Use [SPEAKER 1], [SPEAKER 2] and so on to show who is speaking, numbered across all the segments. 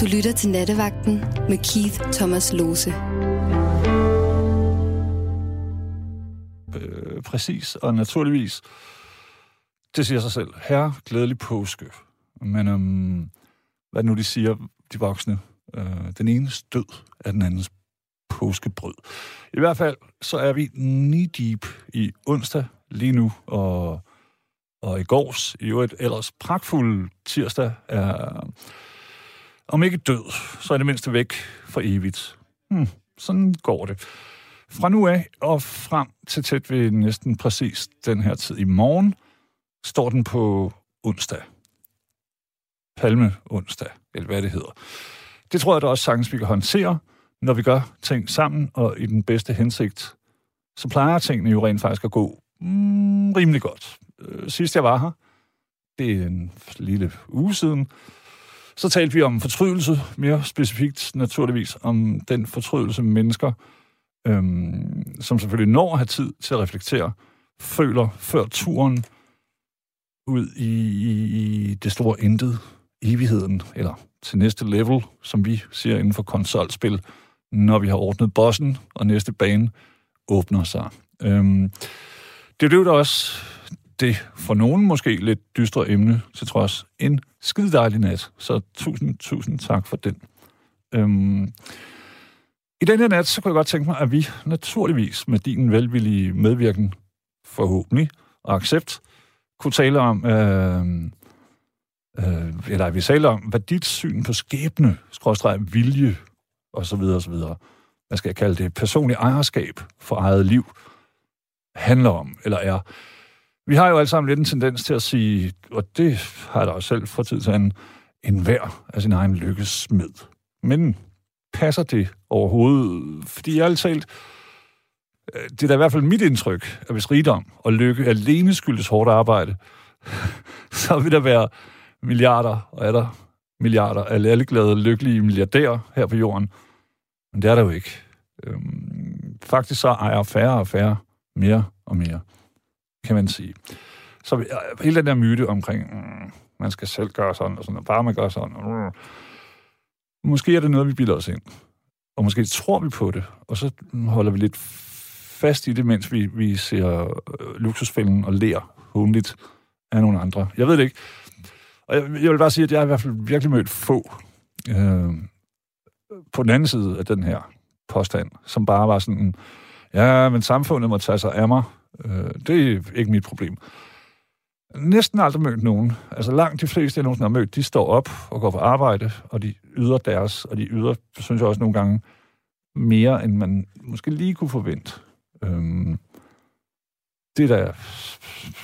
[SPEAKER 1] Du lytter til Nattevagten med Keith Thomas Lose.
[SPEAKER 2] Øh, præcis, og naturligvis, det siger sig selv, herre, glædelig påske. Men øhm, hvad nu de siger, de voksne? Øh, den ene død er den andens påskebrød. I hvert fald, så er vi knee deep i onsdag lige nu, og, og i gårs, i øvrigt ellers pragtfuld tirsdag, er om ikke død, så er det mindste væk for evigt. Hmm, sådan går det. Fra nu af og frem til tæt ved næsten præcis den her tid i morgen, står den på onsdag. Palme onsdag, eller hvad det hedder. Det tror jeg da også sagtens, vi kan håndtere, når vi gør ting sammen og i den bedste hensigt. Så plejer tingene jo rent faktisk at gå mm, rimelig godt. Øh, sidst jeg var her, det er en lille uge siden, så talte vi om fortrydelse, mere specifikt naturligvis om den fortrydelse mennesker, øhm, som selvfølgelig når at have tid til at reflektere, føler før turen ud i, i, i det store intet, evigheden, eller til næste level, som vi siger inden for konsolspil, når vi har ordnet bossen, og næste bane åbner sig. Øhm, det blev der også det for nogen måske lidt dystre emne, til trods en skide dejlig nat. Så tusind, tusind tak for den. Øhm, I den her nat, så kunne jeg godt tænke mig, at vi naturligvis med din velvillige medvirken, forhåbentlig og accept, kunne tale om, øh, øh, eller vi taler om, hvad dit syn på skæbne, skråstreg vilje, og så videre, og så videre, hvad skal jeg kalde det, personlig ejerskab for eget liv, handler om, eller er. Vi har jo alle sammen lidt en tendens til at sige, og det har jeg da også selv for tid til anden, en hver af sin egen lykkes smed. Men passer det overhovedet? Fordi jeg talt, øh, det er da i hvert fald mit indtryk, at hvis rigdom og lykke alene skyldes hårdt arbejde, så vil der være milliarder, og er der milliarder af alle glade, lykkelige milliardærer her på jorden. Men det er der jo ikke. Øhm, faktisk så ejer færre og færre mere og mere kan man sige. Så øh, hele den der myte omkring, mm, man skal selv gøre sådan, og sådan, og bare man gør sådan. Mm, måske er det noget, vi bilder os ind. Og måske tror vi på det, og så holder vi lidt fast i det, mens vi, vi ser øh, luksusfælden og lærer hundigt af nogle andre. Jeg ved det ikke. Og jeg, jeg vil bare sige, at jeg har i hvert fald virkelig mødt få øh, på den anden side af den her påstand, som bare var sådan, ja, men samfundet må tage sig af mig, Øh, det er ikke mit problem. Næsten aldrig mødt nogen. Altså langt de fleste, jeg nogensinde har mødt, de står op og går på arbejde, og de yder deres, og de yder, synes jeg også nogle gange, mere, end man måske lige kunne forvente. Øhm, det der,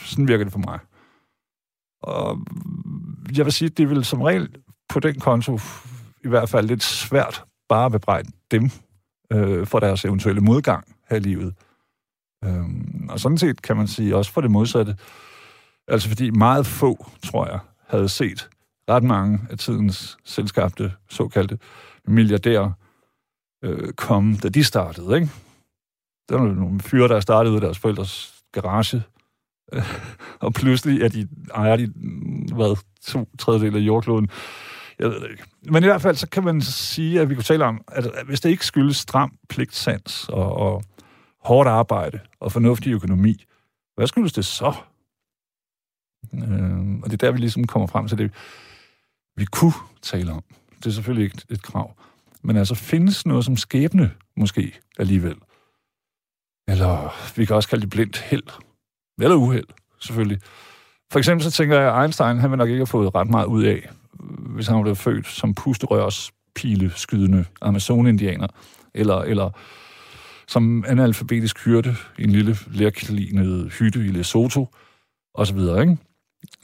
[SPEAKER 2] sådan virker det for mig. Og jeg vil sige, det vil som regel på den konto i hvert fald lidt svært bare at bebrejde dem øh, for deres eventuelle modgang her i livet. Øhm, og sådan set kan man sige også for det modsatte. Altså fordi meget få, tror jeg, havde set ret mange af tidens selskabte såkaldte milliardærer øh, komme, da de startede, ikke? Der var nogle fyre, der startede ud af deres forældres garage, øh, og pludselig er de, ejer de, mm, hvad, to tredjedel af jordkloden. Jeg ved det ikke. Men i hvert fald, så kan man sige, at vi kunne tale om, at hvis det ikke skyldes stram pligtsans og, og hårdt arbejde og fornuftig økonomi. Hvad skyldes det så? Øh, og det er der, vi ligesom kommer frem til det, vi kunne tale om. Det er selvfølgelig ikke et krav. Men altså, findes noget som skæbne, måske, alligevel? Eller vi kan også kalde det blindt held. Eller uheld, selvfølgelig. For eksempel så tænker jeg, at Einstein, han vil nok ikke have fået ret meget ud af, hvis han var blevet født som pusterørs pileskydende Amazon-indianer, eller, eller som analfabetisk hyrde i en lille lærklinet hytte i Lesotho, og så videre, ikke?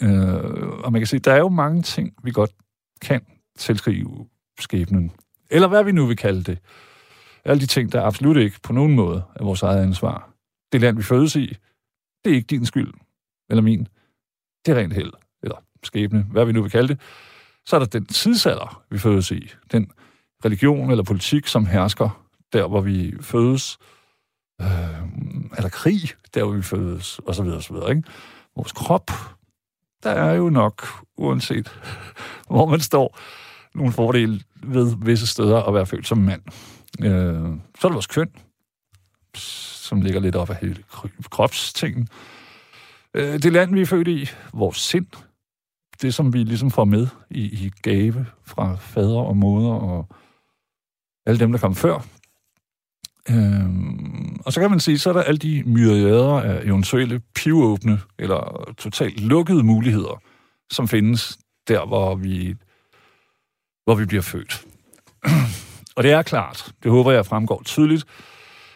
[SPEAKER 2] Øh, og man kan sige, der er jo mange ting, vi godt kan tilskrive skæbnen. Eller hvad vi nu vil kalde det. Alle de ting, der absolut ikke på nogen måde er vores eget ansvar. Det land, vi fødes i, det er ikke din skyld, eller min. Det er rent held, eller skæbne, hvad vi nu vil kalde det. Så er der den tidsalder, vi fødes i. Den religion eller politik, som hersker der hvor vi fødes. Øh, eller krig, der hvor vi fødes, og så videre, og så videre. Ikke? Vores krop, der er jo nok, uanset hvor man står, nogle fordele ved visse steder at være født som mand. Øh, så er der vores køn, som ligger lidt op af hele kropstingen. Øh, det land, vi er født i, vores sind, det som vi ligesom får med i, i gave fra fader og moder og alle dem, der kom før. Øhm, og så kan man sige, så er der alle de myriader af eventuelle pivåbne eller totalt lukkede muligheder, som findes der, hvor vi, hvor vi bliver født. og det er klart, det håber jeg fremgår tydeligt,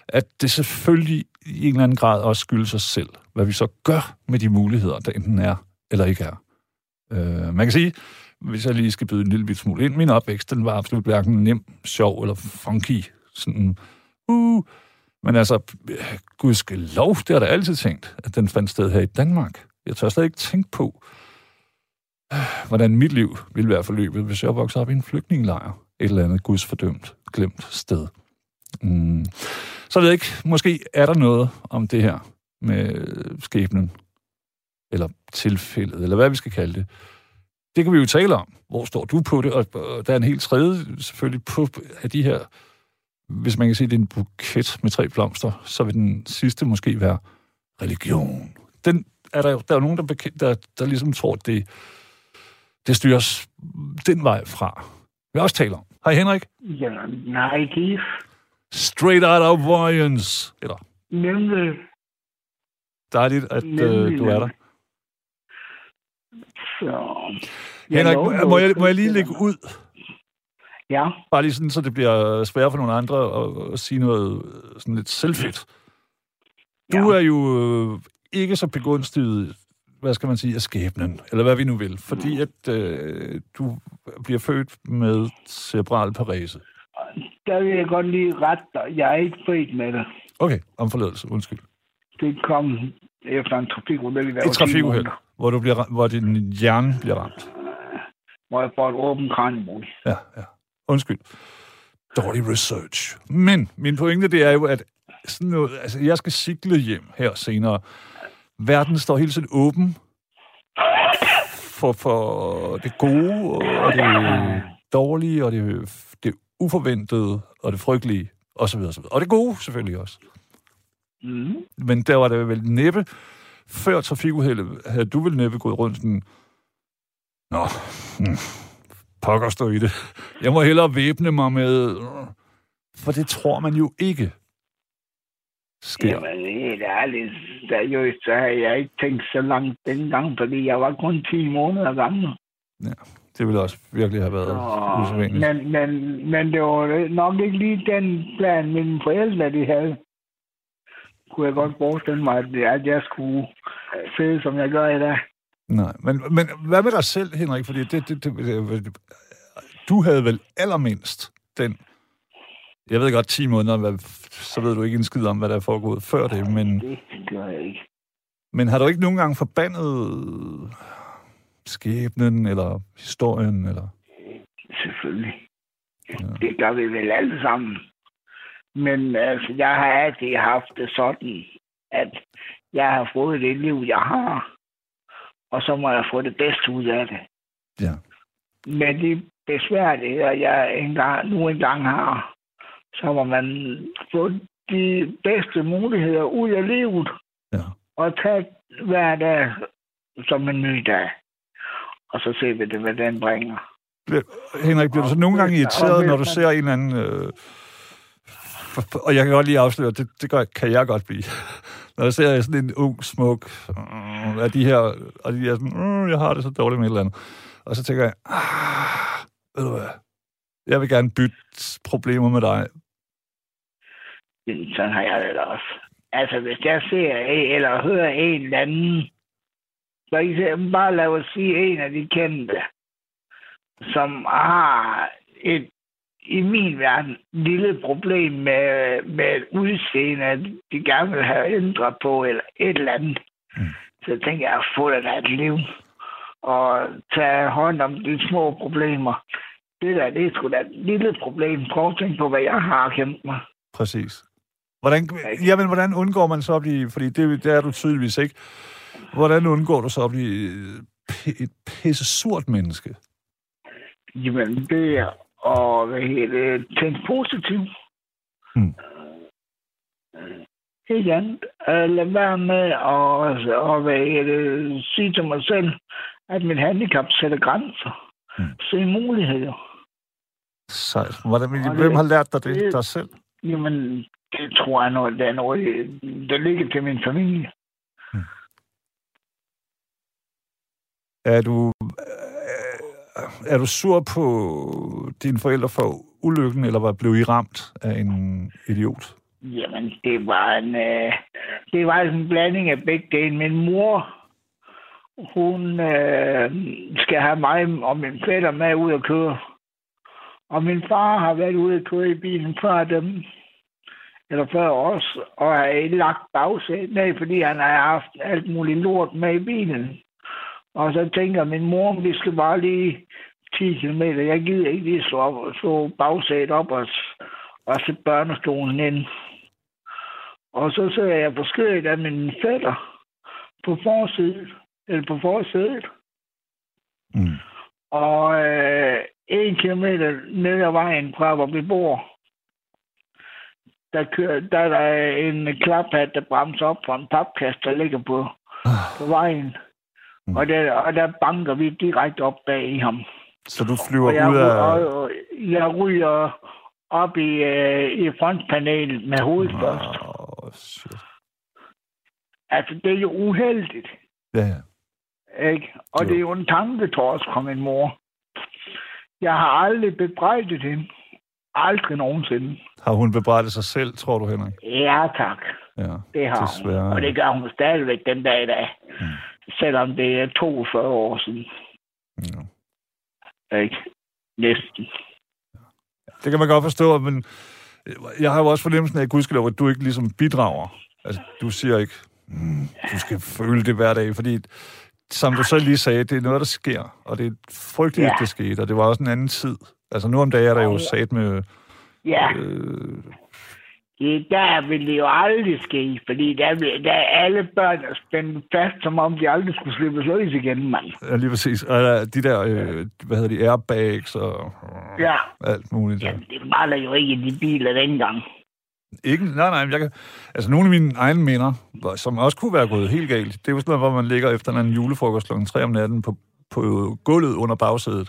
[SPEAKER 2] at det selvfølgelig i en eller anden grad også skyldes os selv, hvad vi så gør med de muligheder, der enten er eller ikke er. Øh, man kan sige, hvis jeg lige skal byde en lille smule ind, min opvækst, den var absolut hverken nem, sjov eller funky. Sådan, uh, men altså, gudske lov, det har jeg altid tænkt, at den fandt sted her i Danmark. Jeg tør slet ikke tænke på, hvordan mit liv ville være forløbet, hvis jeg voksede op i en flygtningelejr. Et eller andet gudsfordømt, glemt sted. Mm. Så ved jeg ikke, måske er der noget om det her med skæbnen, eller tilfældet, eller hvad vi skal kalde det. Det kan vi jo tale om. Hvor står du på det? Og der er en helt tredje selvfølgelig på af de her hvis man kan sige, det er en buket med tre blomster, så vil den sidste måske være religion. Den er der jo der er nogen, der, der, der ligesom tror, at det, det styres den vej fra. Vi også taler om. Hej Henrik.
[SPEAKER 3] Ja, nej, Keith.
[SPEAKER 2] Straight out of Voyance. Eller?
[SPEAKER 3] Nemlig.
[SPEAKER 2] Dejligt, at øh, du er der.
[SPEAKER 3] Så...
[SPEAKER 2] Henrik, må, må, jeg, må jeg lige lægge ud
[SPEAKER 3] Ja.
[SPEAKER 2] Bare lige sådan, så det bliver sværere for nogle andre at, at sige noget øh, sådan lidt selvfedt. Du ja. er jo øh, ikke så begunstiget, hvad skal man sige, af skæbnen, eller hvad vi nu vil, fordi at øh, du bliver født med cerebral parese.
[SPEAKER 3] Der vil jeg godt lige rette dig. Jeg er ikke født med det.
[SPEAKER 2] Okay, om forladelse, undskyld.
[SPEAKER 3] Det kom efter en trafikuheld.
[SPEAKER 2] Et trafikuheld, hvor, du bliver, hvor din hjerne bliver ramt.
[SPEAKER 3] Hvor jeg får et åbent kraniebrudd.
[SPEAKER 2] Ja, ja. Undskyld. Dårlig research. Men min pointe, det er jo, at sådan noget, altså, jeg skal cykle hjem her senere. Verden står hele tiden åben for, for det gode, og det dårlige, og det, det uforventede, og det frygtelige, osv. osv. Og det gode selvfølgelig også.
[SPEAKER 3] Mm.
[SPEAKER 2] Men der var det vel næppe, før trafikuheldet, havde du vel næppe gået rundt sådan, Nå, mm, pokker stå i det. Jeg må hellere væbne mig med... For det tror man jo ikke sker.
[SPEAKER 3] Jamen, helt ærligt, seriøst, så har jeg ikke tænkt så langt dengang, fordi jeg var kun 10 måneder gammel.
[SPEAKER 2] Ja, det ville også virkelig have været oh, usædvanligt.
[SPEAKER 3] Men, men, men det var nok ikke lige den plan, mine forældre de havde. Kunne jeg godt forestille mig, at jeg skulle se, som jeg gør i dag.
[SPEAKER 2] Nej, men, men hvad med dig selv, Henrik? Fordi det, det, det, det, du havde vel allermindst den, jeg ved godt 10 måneder, hvad, så ved du ikke en skid om, hvad der er foregået før det, men...
[SPEAKER 3] Det gør jeg ikke.
[SPEAKER 2] Men har du ikke nogen gange forbandet skæbnen, eller historien, eller...
[SPEAKER 3] Selvfølgelig. Ja. Det gør vi vel alle sammen. Men altså, jeg har altid haft det sådan, at jeg har fået det liv, jeg har og så må jeg få det bedste ud af det.
[SPEAKER 2] Ja.
[SPEAKER 3] Med de besværligheder, jeg engang, nu engang har, så må man få de bedste muligheder ud af livet.
[SPEAKER 2] Ja.
[SPEAKER 3] Og tage hver dag som en ny dag. Og så ser vi det, hvad den bringer.
[SPEAKER 2] Henrik, bliver du så nogle gange irriteret, når du ser en eller anden... Øh, og jeg kan godt lige afsløre, det, det kan jeg godt blive når jeg ser sådan en ung, smuk, øh, af de her, og de er sådan, øh, jeg har det så dårligt med et eller andet. Og så tænker jeg, ah, ved du hvad, jeg vil gerne bytte problemer med dig.
[SPEAKER 3] Sådan har jeg det også. Altså, hvis jeg ser eller hører en eller anden, så I bare lad os sige en af de kendte, som har et i min verden lille problem med, med udseende, at de gerne vil have ændret på, eller et eller andet. Mm. Så jeg tænker jeg, at få det et liv, og tage hånd om de små problemer. Det der, det er sgu da et lille problem. Prøv at tænke på, hvad jeg har kæmpet mig.
[SPEAKER 2] Præcis. Hvordan, jamen, hvordan undgår man så at blive, fordi det, det er du tydeligvis ikke, hvordan undgår du så at blive et pisse surt menneske?
[SPEAKER 3] Jamen, det er og hvad hedder det, tænke positivt.
[SPEAKER 2] Mm.
[SPEAKER 3] Helt andet. Uh, lad være med at og, hvad hedder sige til mig selv, at mit handicap sætter grænser.
[SPEAKER 2] Mm.
[SPEAKER 3] Se muligheder.
[SPEAKER 2] Sejt. Hvordan,
[SPEAKER 3] det-
[SPEAKER 2] hvem har lært dig det?
[SPEAKER 3] det-
[SPEAKER 2] Dig selv?
[SPEAKER 3] Jamen, det tror jeg noget, det er noget, der ligger til min familie.
[SPEAKER 2] Er du, øh, Øh, er du sur på dine forældre for ulykken, eller var blev I ramt af en idiot?
[SPEAKER 3] Jamen, det var en, øh, det var en blanding af begge dele. Min mor, hun øh, skal have mig og min fætter med ud at køre. Og min far har været ude at køre i bilen før dem, eller før os, og har lagt bagsæt med, fordi han har haft alt muligt lort med i bilen. Og så tænker min mor, vi skal bare lige 10 km. Jeg gider ikke lige slå, op, slå bagsæt op og, og sætte børnestolen ind. Og så sidder jeg på skødet af min fætter på forsiden, eller på forsædet.
[SPEAKER 2] Mm.
[SPEAKER 3] Og øh, en kilometer ned ad vejen fra, hvor vi bor, der, kører, der er der en klaphat, der bremser op for en papkast, der ligger på, på vejen.
[SPEAKER 2] Mm.
[SPEAKER 3] Og der, og der banker vi direkte op bag i ham.
[SPEAKER 2] Så du flyver
[SPEAKER 3] Og jeg,
[SPEAKER 2] ud af...
[SPEAKER 3] og, og jeg ryger op i, øh, i frontpanelet med hovedet først.
[SPEAKER 2] Oh, shit.
[SPEAKER 3] Altså, det er jo uheldigt.
[SPEAKER 2] Ja, ja.
[SPEAKER 3] Ikke? Og
[SPEAKER 2] Jo.
[SPEAKER 3] det er jo en tanketors fra min mor. Jeg har aldrig bebrejdet hende. Aldrig nogensinde.
[SPEAKER 2] Har hun bebrejdet sig selv, tror du, Henrik?
[SPEAKER 3] Ja, tak.
[SPEAKER 2] Ja,
[SPEAKER 3] Det har
[SPEAKER 2] desværre.
[SPEAKER 3] hun. Og det gør hun stadigvæk den dag i dag.
[SPEAKER 2] Mm.
[SPEAKER 3] Selvom det er 42 år siden.
[SPEAKER 2] Ja.
[SPEAKER 3] Ikke? Næsten.
[SPEAKER 2] Det kan man godt forstå, men jeg har jo også fornemmelsen af, at gudskelov, at du ikke ligesom bidrager. Altså, du siger ikke, mm, du skal føle det hver dag, fordi som du selv lige sagde, det er noget, der sker, og det er frygteligt,
[SPEAKER 3] Ja.
[SPEAKER 2] det skete, og det var også en anden tid. Altså nu om dagen er der jo sat med...
[SPEAKER 3] Ja,
[SPEAKER 2] Øh,
[SPEAKER 3] det, der vil det jo aldrig ske, fordi der, der er alle børn spændt fast, som om de aldrig skulle slippes løs igen, mand.
[SPEAKER 2] ja, lige præcis. Og de der, øh, hvad hedder de, airbags og
[SPEAKER 3] Ja,
[SPEAKER 2] alt muligt.
[SPEAKER 3] Jamen, det var der jo ikke i de biler dengang.
[SPEAKER 2] Ikke, nej, nej, jeg kan, altså nogle af mine egne minder, som også kunne være gået helt galt, det er jo sådan noget, hvor man ligger efter en julefrokost kl. 3 om natten på, på gulvet under bagsædet,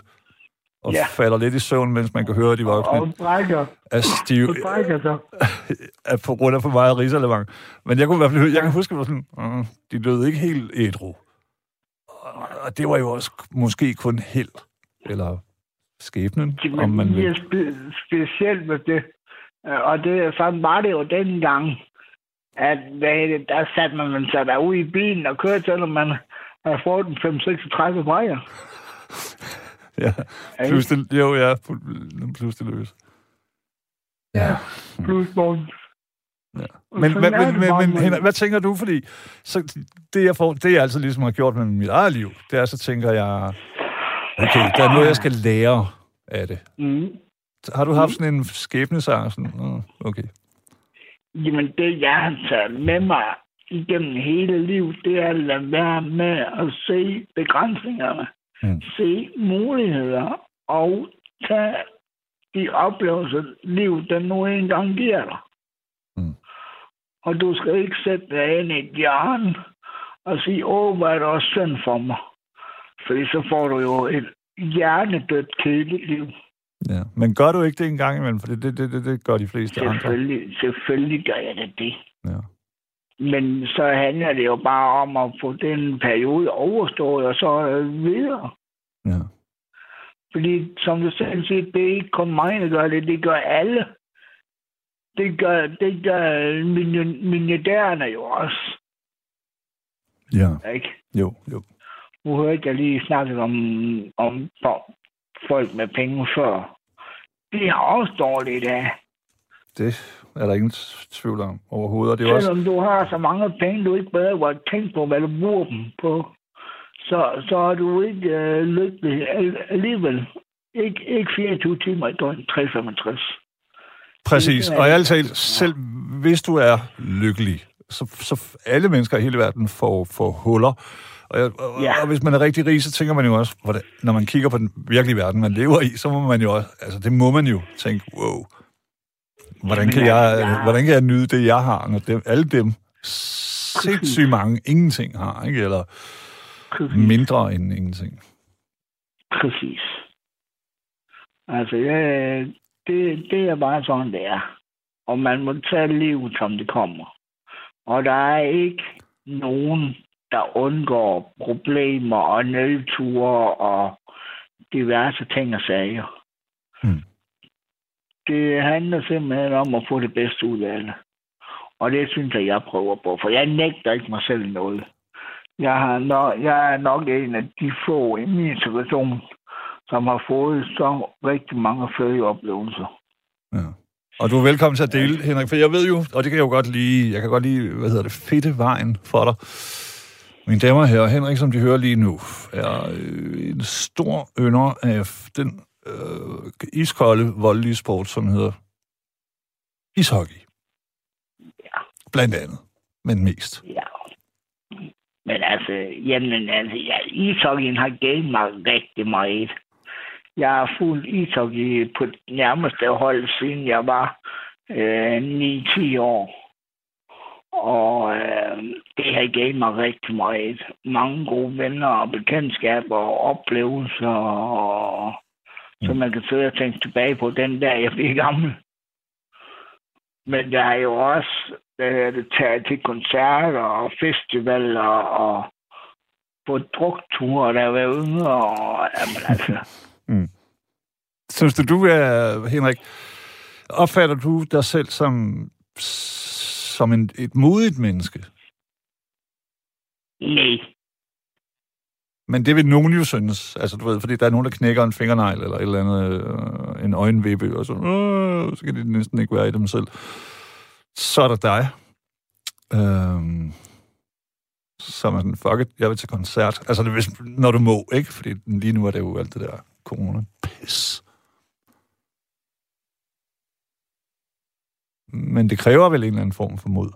[SPEAKER 2] og
[SPEAKER 3] Ja.
[SPEAKER 2] falder lidt i søvn, mens man kan høre de voksne
[SPEAKER 3] Og brækker,
[SPEAKER 2] er stive,
[SPEAKER 3] og brækker sig.
[SPEAKER 2] er på grund af for meget risalevang. Men jeg kunne i hvert fald, jeg kan huske, at det sådan, uh, de døde ikke helt ædru. Og, det var jo også måske kun held, eller skæbnen, om man
[SPEAKER 3] Men det
[SPEAKER 2] vil.
[SPEAKER 3] er spe- specielt med det. Og det, sådan var det jo dengang, at hvad er det, der satte man sig der ud i bilen og kørte, selvom man havde fået en 5-36 brækker.
[SPEAKER 2] Ja, pludselig, jo, ja, pludselig løs.
[SPEAKER 3] Ja. Plus morgen.
[SPEAKER 2] Ja. Men,
[SPEAKER 3] sådan
[SPEAKER 2] men, men,
[SPEAKER 3] det
[SPEAKER 2] men, Henrik, hvad tænker du? Fordi så det, jeg får, det, jeg altid ligesom har gjort med mit eget liv, det er, så tænker jeg, okay, der er noget, jeg skal lære af det.
[SPEAKER 3] Mm.
[SPEAKER 2] Har du haft sådan en skæbnesang? Sådan, "Nå, okay.
[SPEAKER 3] Jamen, det jeg har taget med mig igennem hele livet, det er at lade være med at se begrænsningerne.
[SPEAKER 2] Mm.
[SPEAKER 3] Se muligheder og tage de oplevelser, livet den nu engang giver dig.
[SPEAKER 2] Mm.
[SPEAKER 3] Og du skal ikke sætte dig ind i et hjørne og sige, åh, hvor er det også synd for mig. Fordi så får du jo et hjernedødt kedeligt liv.
[SPEAKER 2] Ja. Men gør du ikke det en gang imellem? For det, det, det, det, det gør de fleste andre.
[SPEAKER 3] Selvfølgelig, selvfølgelig gør jeg da det.
[SPEAKER 2] Ja.
[SPEAKER 3] Men så handler det jo bare om at få den periode overstået, og så øh, videre.
[SPEAKER 2] ja.
[SPEAKER 3] Fordi, som du selv siger, det er ikke kun mig, der gør det, det gør alle. Det gør, det gør milliardærerne jo også,
[SPEAKER 2] Ja.
[SPEAKER 3] ikke?
[SPEAKER 2] Jo, jo.
[SPEAKER 3] Nu hørte jeg lige snakket om, om folk med penge før. De har også dårligt af.
[SPEAKER 2] Det er der ingen tvivl om overhovedet. Og det er også,
[SPEAKER 3] Selvom du har så mange penge, du ikke bedre at tænke på, hvad du bruger dem på, så, så er du ikke øh, lykkelig al- alligevel. Ikke, ikke 24 timer i døgnet, 365.
[SPEAKER 2] præcis. Og ærligt talt, selv hvis du er lykkelig, så, så alle mennesker i hele verden får, får huller. Og, jeg, og,
[SPEAKER 3] Ja.
[SPEAKER 2] og hvis man er rigtig rig, så tænker man jo også, hvordan, når man kigger på den virkelige verden, man lever i, så må man jo også, altså det må man jo tænke, wow, hvordan kan jeg,
[SPEAKER 3] ja.
[SPEAKER 2] hvordan kan jeg nyde det, jeg har, når dem, alle dem sindssygt mange ingenting har, ikke? Eller
[SPEAKER 3] Præcis.
[SPEAKER 2] mindre end ingenting.
[SPEAKER 3] Præcis. Altså, ja, det, det er bare sådan, det er. Og man må tage livet, som det kommer. Og der er ikke nogen, der undgår problemer og nedture og diverse ting og sager.
[SPEAKER 2] Mm.
[SPEAKER 3] Det handler simpelthen om at få det bedste ud af det. Og det synes jeg, jeg prøver på. For jeg nægter ikke mig selv noget. Jeg, har nok, jeg er nok en af de få i min situation, som har fået så rigtig mange føde oplevelser.
[SPEAKER 2] Ja. Og du er velkommen til at dele, Henrik, for jeg ved jo, og det kan jeg jo godt lide, jeg kan godt lide, hvad hedder det, fedte vejen for dig. Mine damer og herrer, Henrik, som de hører lige nu, er øh, en stor ynder af den øh, iskolde, voldelige sport, som hedder ishockey.
[SPEAKER 3] Ja.
[SPEAKER 2] Blandt andet, men mest.
[SPEAKER 3] Ja. Men altså, jamen, altså, ja, ishockeyen har givet mig rigtig meget. Jeg har fulgt ishockey på det nærmeste hold, siden jeg var øh, 9-10 år. Og øh, det har givet mig rigtig meget. Mange gode venner og bekendtskaber og oplevelser, og, så man kan sidde og tænke tilbage på den der, jeg blev gammel. Men jeg har jo også hvad hedder det, taget til koncerter og festivaler og på drukture, der var yngre. Og, jamen, altså,
[SPEAKER 2] Synes du, du er, Henrik, opfatter du dig selv som, som en, et modigt menneske?
[SPEAKER 3] nej.
[SPEAKER 2] Men det vil nogen jo synes, altså du ved, fordi der er nogen, der knækker en fingernegl eller et eller andet, øh, en øjenvippe, og så, øh, så kan de næsten ikke være i dem selv. Så er der dig. Øhm, så er man sådan, fuck it, jeg vil til koncert. Altså, det, hvis, når du må, ikke? Fordi lige nu er det jo alt det der corona. Pis. Men det kræver vel en eller anden form for mod.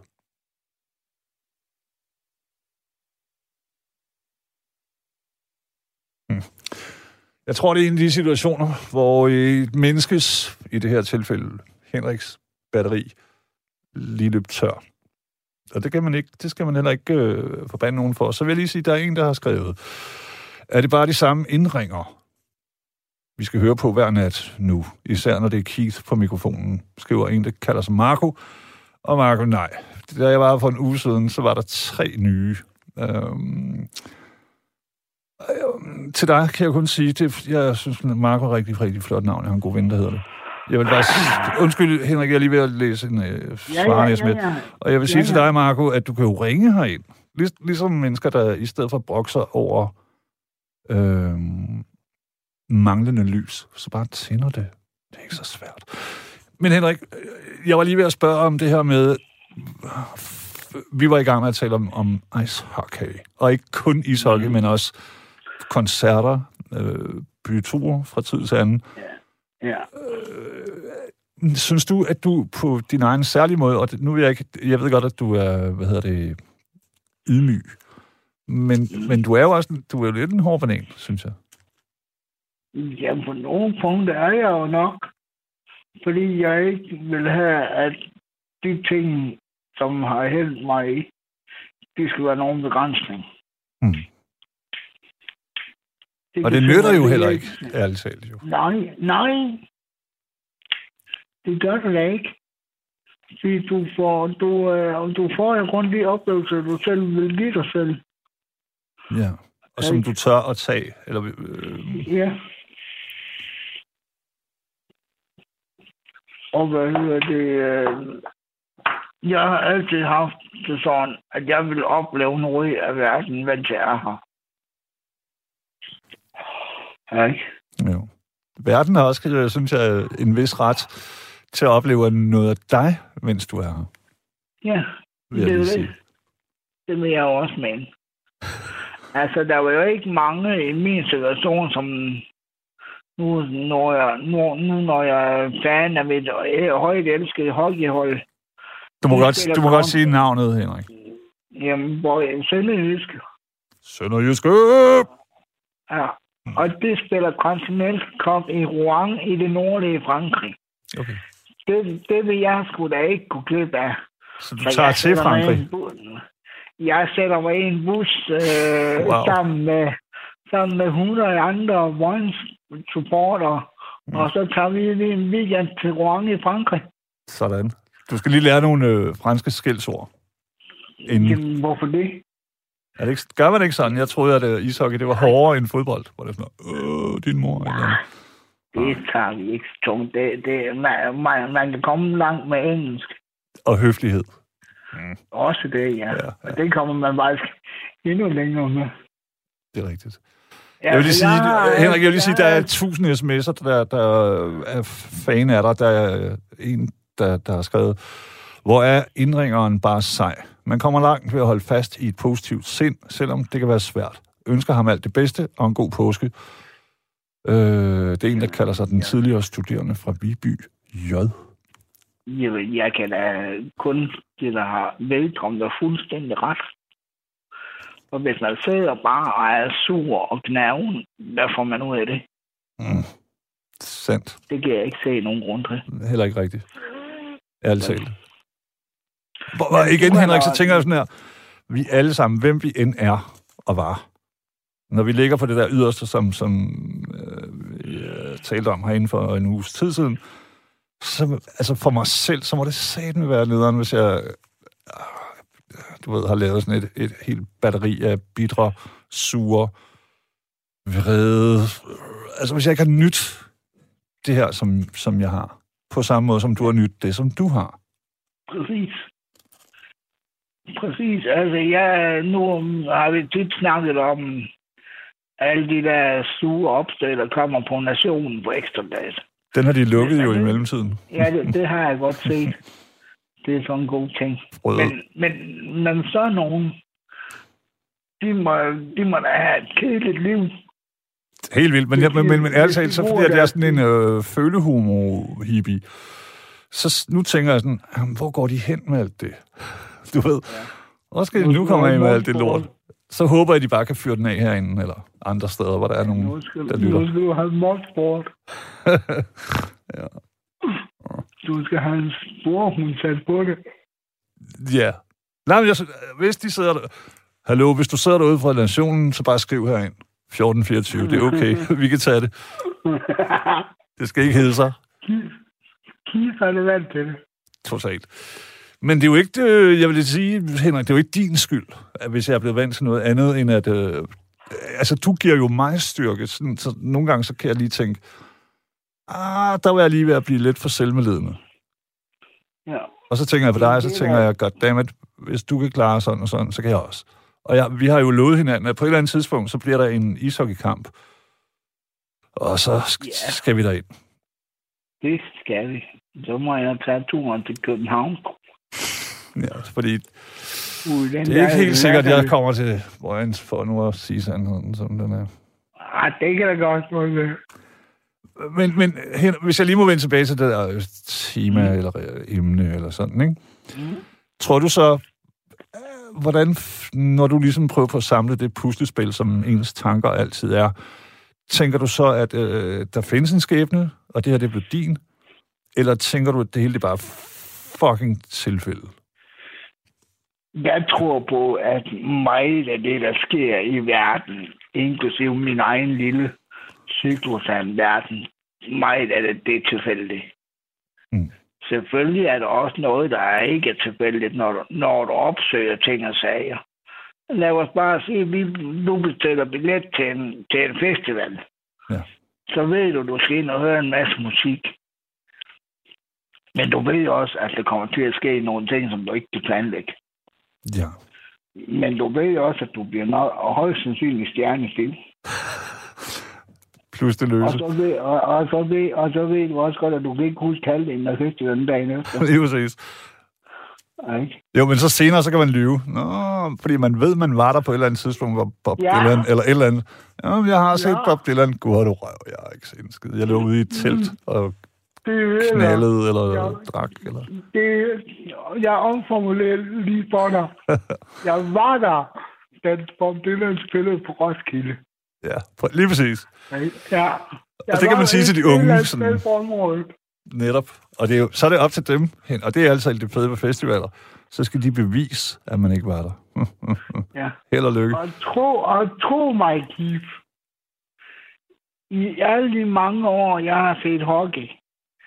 [SPEAKER 2] Jeg tror, det er en af de situationer, hvor et menneskes, i det her tilfælde Henriks batteri, lige løb tør. Og det, kan man ikke, det skal man heller ikke øh, forbande nogen for. Så vil jeg lige sige, at der er en, der har skrevet, er det bare de samme indringer, vi skal høre på hver nat nu, især når det er Keith på mikrofonen, skriver en, der kalder sig Marco. Og Marco, nej. Da jeg var for en uge siden, så var der tre nye. Øhm, til dig kan jeg kun sige, det, jeg synes, Marco er rigtig, rigtig flot navn. Jeg har en god ven, der hedder det. Jeg vil bare undskyld, Henrik, jeg er lige ved at læse en øh, svarende sms. Og jeg vil sige
[SPEAKER 3] Ja,
[SPEAKER 2] til
[SPEAKER 3] ja.
[SPEAKER 2] dig, Marco, at du kan jo ringe herind. Lig, ligesom mennesker, der i stedet for brokser over øh, manglende lys, så bare tænder det. Det er ikke så svært. Men Henrik, øh, jeg var lige ved at spørge om det her med... Vi var i gang med at tale om, om ice hockey. Og ikke kun ishockey, mm. men også koncerter, øh, byture fra tid til anden.
[SPEAKER 3] Ja.
[SPEAKER 2] Synes du, at du på din egen særlige måde, og det, nu vil jeg ikke, jeg ved godt, at du er, hvad hedder det, ydmyg, men, mm. men du er jo også, du er jo lidt en hård banan, synes jeg.
[SPEAKER 3] ja, på nogle punkter er jeg jo nok. Fordi jeg ikke vil have, at de ting, som har hældt mig i, de skal være nogen begrænsning.
[SPEAKER 2] Mm. Og det nytter jo heller ikke, ærligt talt jo.
[SPEAKER 3] Nej, nej. Det gør det da ikke. Fordi du får, du, øh, du får jo kun de oplevelser, du selv vil give dig selv.
[SPEAKER 2] Ja. Og som du tør at tage, eller... Øh,
[SPEAKER 3] Ja. Og hvad hedder det? Øh, jeg har altid haft det sådan, at jeg vil opleve noget af verden, mens jeg er her. Ja, ikke?
[SPEAKER 2] jo. Verden har også, øh, synes jeg, en vis ret til at opleve noget af dig, mens du er her,
[SPEAKER 3] Ja, det er det. Det vil jeg også mene. Altså, der var jo ikke mange i min situation, som nu, når jeg, nu, nu når jeg er fan af mit højt elskede hockeyhold,
[SPEAKER 2] Du må, godt, du må godt sige navnet, Henrik.
[SPEAKER 3] Jamen, hvor Sønderjysk.
[SPEAKER 2] Sønderjyske!
[SPEAKER 3] Ja. Og det spiller Continental Cup i Rouen i det nordlige Frankrig.
[SPEAKER 2] Okay.
[SPEAKER 3] Det, det vil jeg sgu da ikke kunne klippe af.
[SPEAKER 2] Så du tager til Frankrig?
[SPEAKER 3] Jeg sætter mig i en bus øh,
[SPEAKER 2] Wow.
[SPEAKER 3] sammen, med, sammen med 100 andre Vojens supportere. Mm. Og så tager vi lige en weekend til Rouen i Frankrig.
[SPEAKER 2] Sådan. Du skal lige lære nogle øh, franske skældsord. Inden.
[SPEAKER 3] Jamen, hvorfor det?
[SPEAKER 2] Er det ikke, gør man ikke sådan? Jeg troede, at øh, ishockey det var hårdere end fodbold. Hvor det sådan øh, din mor. Eller.
[SPEAKER 3] Det tager vi ikke tungt. Det, det, man, man, man kan komme langt med engelsk.
[SPEAKER 2] Og høflighed.
[SPEAKER 3] Også det, ja.
[SPEAKER 2] Ja,
[SPEAKER 3] ja. Og det kommer man faktisk endnu længere med.
[SPEAKER 2] Det er rigtigt.
[SPEAKER 3] Ja,
[SPEAKER 2] Jeg vil lige sige,
[SPEAKER 3] jeg-
[SPEAKER 2] Henrik, jeg vil lige sige, der er tusind sms'er, der, der er fan af dig. Der er en, der, der har skrevet, hvor er indringeren bare sej. Man kommer langt ved at holde fast i et positivt sind, selvom det kan være svært. Ønsker ham alt det bedste og en god påske. Øh, det er en, der kalder sig den tidligere studerende fra Viby J.
[SPEAKER 3] Jamen, jeg kan da kun det, der har velkommen og fuldstændig ret. Og hvis man sidder bare og er sur og gnaven, hvad får man ud af det?
[SPEAKER 2] Mm. Sandt.
[SPEAKER 3] Det kan jeg ikke se nogen grund til.
[SPEAKER 2] Heller ikke rigtigt. Ærligt talt. Hvor,
[SPEAKER 3] Men
[SPEAKER 2] igen, Henrik, så tænker jeg sådan her. Vi alle sammen, hvem vi end er og var. Når vi ligger på det der yderste, som, som øh, vi øh, talte om herinde for en uges tid siden, så, altså for mig selv, så må det satme være nederen, hvis jeg øh, du ved, har lavet sådan et, et helt batteri af bitre, sure, vrede. Altså hvis jeg ikke har nyt det her, som, som jeg har, på samme måde som du har nyt det, som du har.
[SPEAKER 3] Præcis. Præcis. Altså, jeg, nu har vi tit snakket om alle de der sure opslag, der kommer på nationen på ekstrabladet.
[SPEAKER 2] Den har de lukket jo i
[SPEAKER 3] det-
[SPEAKER 2] mellemtiden.
[SPEAKER 3] Ja, det, det har jeg godt set. Det er sådan en god ting. Men, men, men så nogen, de må, de må da have et kedeligt liv.
[SPEAKER 2] Helt vildt, men, jeg, men, men, men ærligt talt, så fordi at jeg er sådan en øh, følehomo-hippie, så nu tænker jeg sådan, "Jamen, hvor går de hen med alt det? Du ved, skal de nu komme af med alt det lort? Så håber jeg, de bare kan fyre den af herinde, eller andre steder, hvor der er nogen,
[SPEAKER 3] Nu skal,
[SPEAKER 2] der lytter.
[SPEAKER 3] nu skal du have modsport.
[SPEAKER 2] Ja.
[SPEAKER 3] Du skal have en sporhund sat på det.
[SPEAKER 2] Ja. Nej, men jeg, hvis de sidder der... Hallo, hvis du sidder derude fra nationen, så bare skriv herind. 1424, det er okay. Vi kan tage det. Det skal ikke hedde sig.
[SPEAKER 3] Kis er det vant til det.
[SPEAKER 2] Totalt. Men det er jo ikke, øh, jeg vil sige, Henrik, det er jo ikke din skyld, at hvis jeg er blevet vant til noget andet, end at... Øh, altså, du giver jo mig styrke, sådan, så nogle gange så kan jeg lige tænke, ah, der var jeg lige ved at blive lidt for selvmedledende.
[SPEAKER 3] Ja.
[SPEAKER 2] Og så tænker jeg på dig, og så tænker jeg, goddammit, hvis du kan klare sådan og sådan, så kan jeg også. Og jeg, vi har jo lovet hinanden, at på et eller andet tidspunkt, så bliver der en ishockeykamp. Og så sk-
[SPEAKER 3] Ja.
[SPEAKER 2] skal vi derind.
[SPEAKER 3] Det skal vi. Så må jeg tage turen til København.
[SPEAKER 2] Ja, fordi
[SPEAKER 3] Ude i den
[SPEAKER 2] det er ikke helt sikkert, at jeg kommer til Vojens for nu at sige sandheden, som den er.
[SPEAKER 3] Ah, det kan da godt være.
[SPEAKER 2] Men, men Hen- hvis jeg lige må vende tilbage til det der øh, tema mm. eller øh, emne eller sådan, ikke?
[SPEAKER 3] Mm.
[SPEAKER 2] Tror du så, øh, hvordan, når du ligesom prøver på at samle det puslespil, som ens tanker altid er, tænker du så, at øh, der findes en skæbne, og det her det blev din? Eller tænker du, at det hele det bare fucking tilfælde?
[SPEAKER 3] Jeg tror på, at meget af det, der sker i verden, inklusive min egen lille cyklus af en verden, meget af det, det er tilfældigt.
[SPEAKER 2] Mm.
[SPEAKER 3] Selvfølgelig er der også noget, der er ikke er tilfældigt, når du, når du opsøger ting og sager. Lad os bare sige, at vi nu bestiller billet til en, til en festival.
[SPEAKER 2] Ja.
[SPEAKER 3] Så ved du, du skal ind og høre en masse musik. Men du ved også, at der kommer til at ske nogle ting, som du ikke kan planlægge.
[SPEAKER 2] Ja.
[SPEAKER 3] Men du ved også, at du bliver nok, og højst sandsynligt stjernestil.
[SPEAKER 2] Plus det
[SPEAKER 3] Og
[SPEAKER 2] løse.
[SPEAKER 3] så, ved, og, og, så ved, og så ved du også godt, at du kan ikke huske halvdelen af festivalen dagen efter.
[SPEAKER 2] Lige præcis.
[SPEAKER 3] Ikke?
[SPEAKER 2] Jo, men så senere, så kan man lyve. Nå, fordi man ved, man var der på et eller andet tidspunkt, hvor Bob
[SPEAKER 3] Ja.
[SPEAKER 2] Dylan, eller et eller andet. Jamen, jeg har set
[SPEAKER 3] Ja.
[SPEAKER 2] Bob Dylan. Gud, har du røv. Jeg har ikke set en skid. Jeg lå ude i et telt og
[SPEAKER 3] det
[SPEAKER 2] knaldede eller
[SPEAKER 3] Ja.
[SPEAKER 2] drak? Eller?
[SPEAKER 3] det, jeg omformulerer lige for dig. jeg var der, da Bob Dylan spillede på Roskilde.
[SPEAKER 2] Ja, lige præcis.
[SPEAKER 3] Ja.
[SPEAKER 2] Og det kan man sige til de unge, sådan-
[SPEAKER 3] på.
[SPEAKER 2] Netop. Og det er jo, så er det op til dem hen. Og det er altså det fede ved festivaler. Så skal de bevise, at man ikke var der.
[SPEAKER 3] Ja.
[SPEAKER 2] Held og lykke.
[SPEAKER 3] Og tro, og tro mig, Keith. I alle de mange år, jeg har set hockey,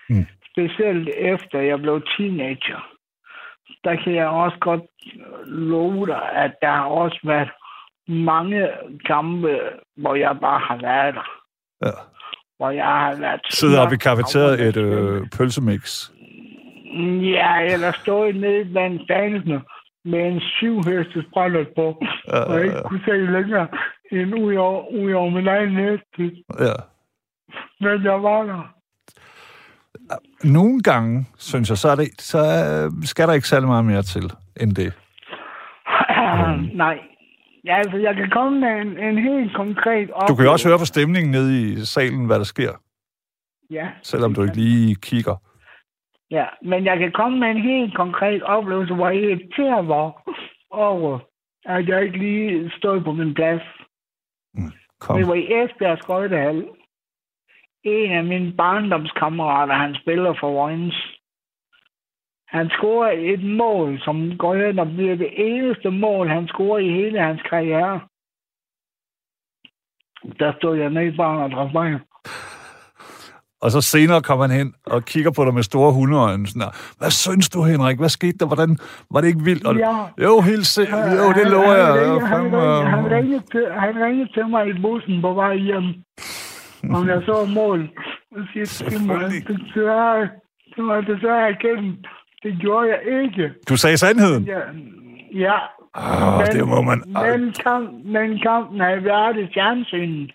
[SPEAKER 2] Mm.
[SPEAKER 3] specielt efter jeg blev teenager, der kan jeg også godt love dig, at der har også været mange kampe, hvor jeg bare har været der.
[SPEAKER 2] Ja.
[SPEAKER 3] Hvor jeg har været...
[SPEAKER 2] Sidder oppe i kafeteriet et øh, pølsemix.
[SPEAKER 3] Ja, eller stået nede blandt fansene med en syvhestes brændert på,
[SPEAKER 2] Ja,
[SPEAKER 3] og ikke kunne se længere end ud over, ud over min egen næste.
[SPEAKER 2] Ja.
[SPEAKER 3] Men jeg var der.
[SPEAKER 2] Nogle gange, synes jeg, så, er det, så øh, skal der ikke særlig meget mere til end det.
[SPEAKER 3] Nej. Ja, altså, jeg kan komme med en, en helt konkret
[SPEAKER 2] Du kan jo også høre på stemningen nede i salen, hvad der sker,
[SPEAKER 3] Ja,
[SPEAKER 2] selvom du ikke lige kigger.
[SPEAKER 3] ja, men jeg kan komme med en helt konkret oplevelse, hvor jeg irriterer mig over, at jeg ikke lige stod på min plads.
[SPEAKER 2] Kom.
[SPEAKER 3] Det var i Esbjerg Skøjtehal. En af mine barndomskammerater, han spiller for Vojens. Han scorer et mål, som går hen og bliver det eneste mål, han scorer i hele hans karriere. Der stod jeg nede i barn og drak mig.
[SPEAKER 2] Og så senere kommer han hen og kigger på dig med store hundeøjne. Sådan der, Hvad synes du, Henrik? Hvad skete der? Hvordan, var det ikke vildt? Og,
[SPEAKER 3] Ja.
[SPEAKER 2] Jo, helt se, jo, det lover jeg.
[SPEAKER 3] Han, han, ringede, han, ringede til, han ringede til mig i bussen på vej hjem, om jeg så mål. Og siger, jeg
[SPEAKER 2] Selvfølgelig.
[SPEAKER 3] desværre, det må jeg desværre erkende. Det gjorde jeg ikke.
[SPEAKER 2] Du sagde sandheden.
[SPEAKER 3] Ja, ja.
[SPEAKER 2] Ah, det må man...
[SPEAKER 3] Men, kamp, men kampen havde været i fjernsynet,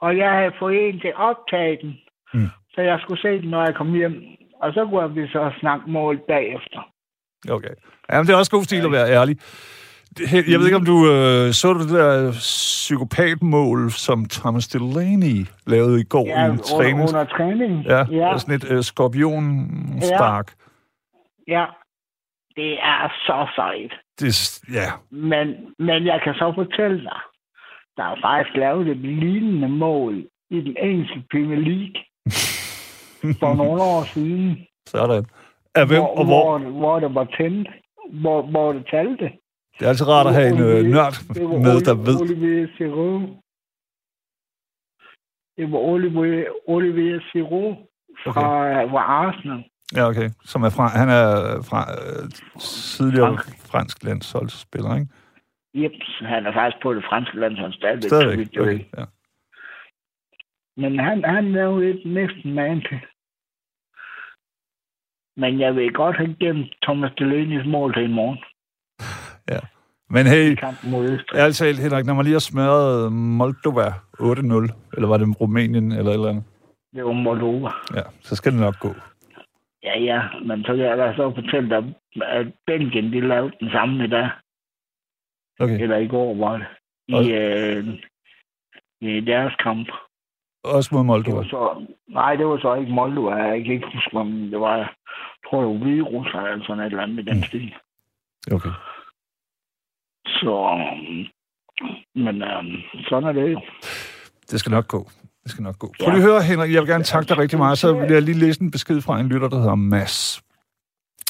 [SPEAKER 3] og jeg havde fået en til at optage den,
[SPEAKER 2] Mm.
[SPEAKER 3] så jeg skulle se den, når jeg kom hjem. Og så kunne vi så snakke mål bagefter.
[SPEAKER 2] Okay. Jamen, det er også god stil at være ærlig. Jeg ved ikke, om du øh, så det der psykopatmål, som Thomas Delaney lavede i går
[SPEAKER 3] Ja,
[SPEAKER 2] i en
[SPEAKER 3] under,
[SPEAKER 2] træning.
[SPEAKER 3] under træning.
[SPEAKER 2] Ja,
[SPEAKER 3] ja.
[SPEAKER 2] ja. sådan et øh, skorpionspark.
[SPEAKER 3] Ja, det er så sejt.
[SPEAKER 2] Det, er- ja,
[SPEAKER 3] Men, men jeg kan så fortælle dig, der er faktisk lavet et lignende mål i den engelske Premier League for nogle år siden,
[SPEAKER 2] sådan. Af hvem
[SPEAKER 3] hvor,
[SPEAKER 2] og hvor?
[SPEAKER 3] hvor, hvor det var tændt, hvor, hvor det talte.
[SPEAKER 2] Det er altid rart at have en øh, nørd med, der ved.
[SPEAKER 3] Det var Olivier, Giroud fra, okay. Arsenal.
[SPEAKER 2] Ja, okay. Som er fra, han er fra øh, tidligere
[SPEAKER 3] Frankrig.
[SPEAKER 2] fransk landsholdsspiller, ikke?
[SPEAKER 3] Jep, han er faktisk på det franske landshold stadigvæk.
[SPEAKER 2] Stadigvæk. Okay, ja.
[SPEAKER 3] Men han, han lavede et næsten man til. Men jeg vil godt have gemt Thomas Delaney's mål til i morgen.
[SPEAKER 2] Men hey, ærligt talt, Henrik, når man lige har smadret Moldova 8-0, eller var det Rumænien, eller et eller andet,
[SPEAKER 3] Det var Moldova.
[SPEAKER 2] ja, så skal det nok gå.
[SPEAKER 3] Ja, ja, men så kan jeg da så fortælle dig, at Belgien, de lavede den samme i dag.
[SPEAKER 2] Okay.
[SPEAKER 3] Eller i går var det. I, øh, i deres kamp.
[SPEAKER 2] Også mod
[SPEAKER 3] Det
[SPEAKER 2] Moldova.
[SPEAKER 3] var så, nej, det var så ikke Moldova. Jeg kan ikke huske, om det var, jeg tror, det var Hvide Rusland eller sådan et eller andet i den stil.
[SPEAKER 2] Okay.
[SPEAKER 3] Så, øhm, men øhm, sådan er det jo.
[SPEAKER 2] Det skal nok gå. Det skal nok gå.
[SPEAKER 3] Ja.
[SPEAKER 2] Prøv lige at høre, Henrik, jeg vil gerne takke dig rigtig meget. Så vil jeg lige læse en besked fra en lytter, der hedder Mads.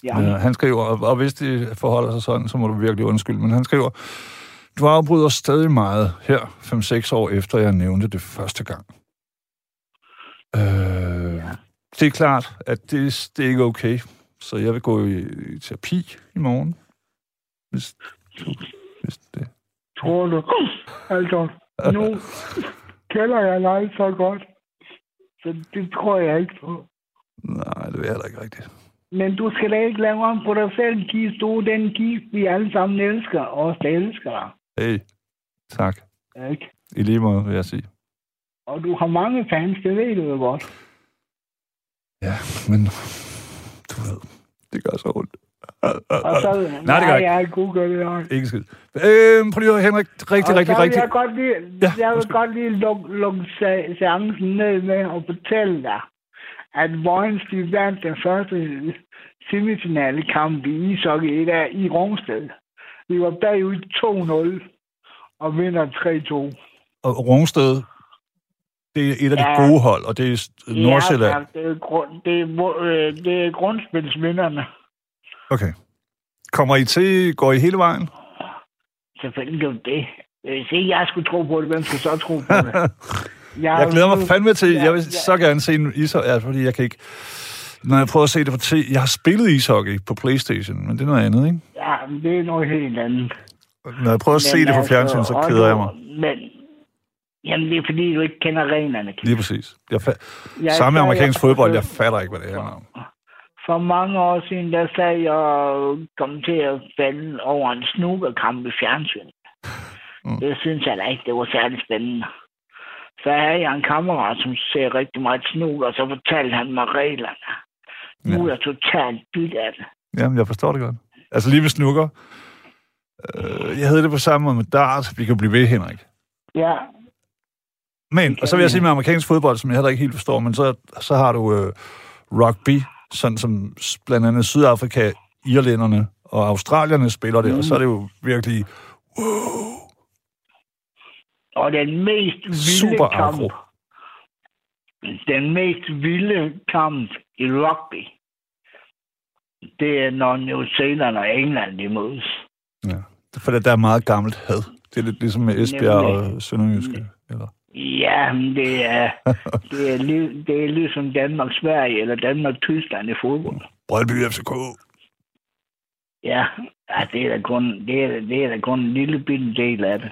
[SPEAKER 3] Ja,
[SPEAKER 2] Ja, han skriver, og- og hvis det forholder sig sådan, så må du virkelig undskylde, men han skriver, du afbryder stadig meget her, 5-6 år efter jeg nævnte det første gang. Øh,
[SPEAKER 3] Ja.
[SPEAKER 2] Det er klart, at det, det er ikke okay, så jeg vil gå i, i terapi i morgen. Hvis, du, hvis det...
[SPEAKER 3] tror du. Altså, nu kender jeg dig så godt. Så det tror jeg ikke på.
[SPEAKER 2] Nej, det jeg heller ikke rigtigt.
[SPEAKER 3] Men du skal da ikke lave om på dig selv, Kis. Du er den Kis, vi alle sammen elsker, og også elsker.
[SPEAKER 2] Hey, tak.
[SPEAKER 3] Ikke?
[SPEAKER 2] I lige måde, vil jeg sige.
[SPEAKER 3] Og du har mange fans, det ved du jo godt.
[SPEAKER 2] Ja, men du ved, det gør så ondt.
[SPEAKER 3] Og så,
[SPEAKER 2] Nej, det gør
[SPEAKER 3] jeg ikke gør det også.
[SPEAKER 2] Ikke skid. Øh, prøv lige at Henrik. Rigtig,
[SPEAKER 3] Og
[SPEAKER 2] rigtig, rigtig...
[SPEAKER 3] jeg godt lige,
[SPEAKER 2] Ja,
[SPEAKER 3] jeg vil godt lige lukke, se- seancen ned med at fortælle dig, at Vojens de vandt den første semifinale kamp i ishockey der i Rungsted. Vi var bagud 2-0 og vinder 3-2.
[SPEAKER 2] Og Rungsted, det er et af de
[SPEAKER 3] Ja.
[SPEAKER 2] gode hold, og det er Nordsjælland.
[SPEAKER 3] Ja, det er, grund, det er, øh, det er grundspilsvinderne.
[SPEAKER 2] Okay. Kommer I til, går I hele vejen?
[SPEAKER 3] Selvfølgelig gør det. Hvis ikke jeg skulle tro på det, hvem skulle så tro på det?
[SPEAKER 2] Jeg glæder mig fandme til, jeg vil
[SPEAKER 3] ja.
[SPEAKER 2] så gerne se en ishockey, ja, fordi jeg kan ikke, når jeg prøver at se det på t, jeg har spillet ishockey på Playstation, men det er noget andet, ikke?
[SPEAKER 3] Ja, det er noget helt andet.
[SPEAKER 2] Når jeg prøver at se
[SPEAKER 3] Men
[SPEAKER 2] det på
[SPEAKER 3] altså,
[SPEAKER 2] fjernsyn, så keder jeg mig.
[SPEAKER 3] Men, jamen, det er fordi, du ikke kender reglerne.
[SPEAKER 2] Lige præcis. Jeg fa-
[SPEAKER 3] Jeg
[SPEAKER 2] Samme amerikansk
[SPEAKER 3] jeg-
[SPEAKER 2] fodbold, jeg fatter ikke, hvad det handler om.
[SPEAKER 3] For mange år siden, der sad jeg og kom til at falde over en snookerkamp i fjernsyn.
[SPEAKER 2] Mm.
[SPEAKER 3] Det synes jeg da ikke, det var særlig spændende. Så havde jeg en kammerat, som ser rigtig meget snooker, og så fortalte han mig reglerne. Nu er jeg totalt bidt af det.
[SPEAKER 2] Jamen, jeg forstår det godt. Altså lige med snukker. Øh, jeg havde det på samme måde med dart. Vi kan blive ved, Henrik.
[SPEAKER 3] Ja,
[SPEAKER 2] Men, og så vil jeg sige med amerikansk fodbold, som jeg heller ikke helt forstår, men så, så har du øh, rugby, sådan som blandt andet Sydafrika, irlænderne og australierne spiller det, mm. og så er det jo virkelig
[SPEAKER 3] og den mest vilde
[SPEAKER 2] super
[SPEAKER 3] kamp,
[SPEAKER 2] agro.
[SPEAKER 3] den mest vilde kamp i rugby, det er, når New Zealand og England de mødes.
[SPEAKER 2] Ja. For der er meget gammelt had. Det er lidt ligesom med Esbjerg
[SPEAKER 3] Nemlig.
[SPEAKER 2] og Sønderjyske. Eller?
[SPEAKER 3] Ja, det er, det er, det er ligesom Danmark-Sverige eller Danmark-Tyskland i fodbold.
[SPEAKER 2] Brøndby FCK.
[SPEAKER 3] Ja, ja det, er da kun, det, er, det er da kun en lille bitte del af det.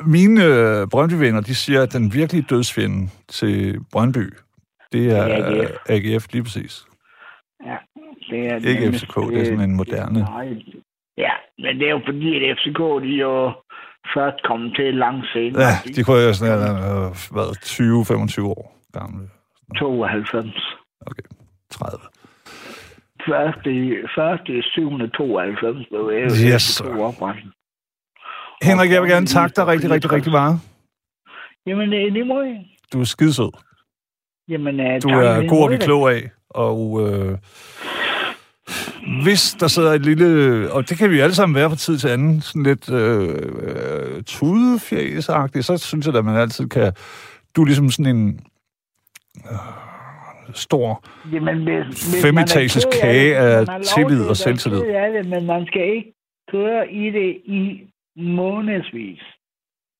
[SPEAKER 2] Mine øh, Brøndby-venner, de siger, at den virkelige dødsfjende til Brøndby, det er
[SPEAKER 3] AGF.
[SPEAKER 2] AGF, lige præcis.
[SPEAKER 3] Ja, det er
[SPEAKER 2] Ikke
[SPEAKER 3] nemlig-
[SPEAKER 2] FCK, det er sådan en moderne.
[SPEAKER 3] Nej, ja, men det er jo fordi, at FCK, de jo først kommet til langt senere.
[SPEAKER 2] Ja, de kunne jo sådan have været 20-25 år gamle.
[SPEAKER 3] 92.
[SPEAKER 2] Okay, 30.
[SPEAKER 3] Første, i- første i 792 blev
[SPEAKER 2] Yes,
[SPEAKER 3] FCK
[SPEAKER 2] sir.
[SPEAKER 3] oprettet.
[SPEAKER 2] Henrik, jeg vil gerne takke dig rigtig, rigtig, rigtig meget.
[SPEAKER 3] Jamen, det må jeg.
[SPEAKER 2] Du er skidesød.
[SPEAKER 3] Jamen, øh,
[SPEAKER 2] Du er god at blive
[SPEAKER 3] jeg
[SPEAKER 2] klog af. Og øh, hvis der sidder et lille... Og det kan vi alle sammen være fra tid til anden. Sådan lidt øh, øh, tudefjæsagtigt. Så synes jeg, at man altid kan... Du er ligesom sådan en... Øh, stor...
[SPEAKER 3] Jamen, hvis, hvis
[SPEAKER 2] Femetages
[SPEAKER 3] er
[SPEAKER 2] kage
[SPEAKER 3] det,
[SPEAKER 2] af tillid
[SPEAKER 3] til
[SPEAKER 2] og selvtillid.
[SPEAKER 3] det, men man skal ikke køre i det i månedsvis.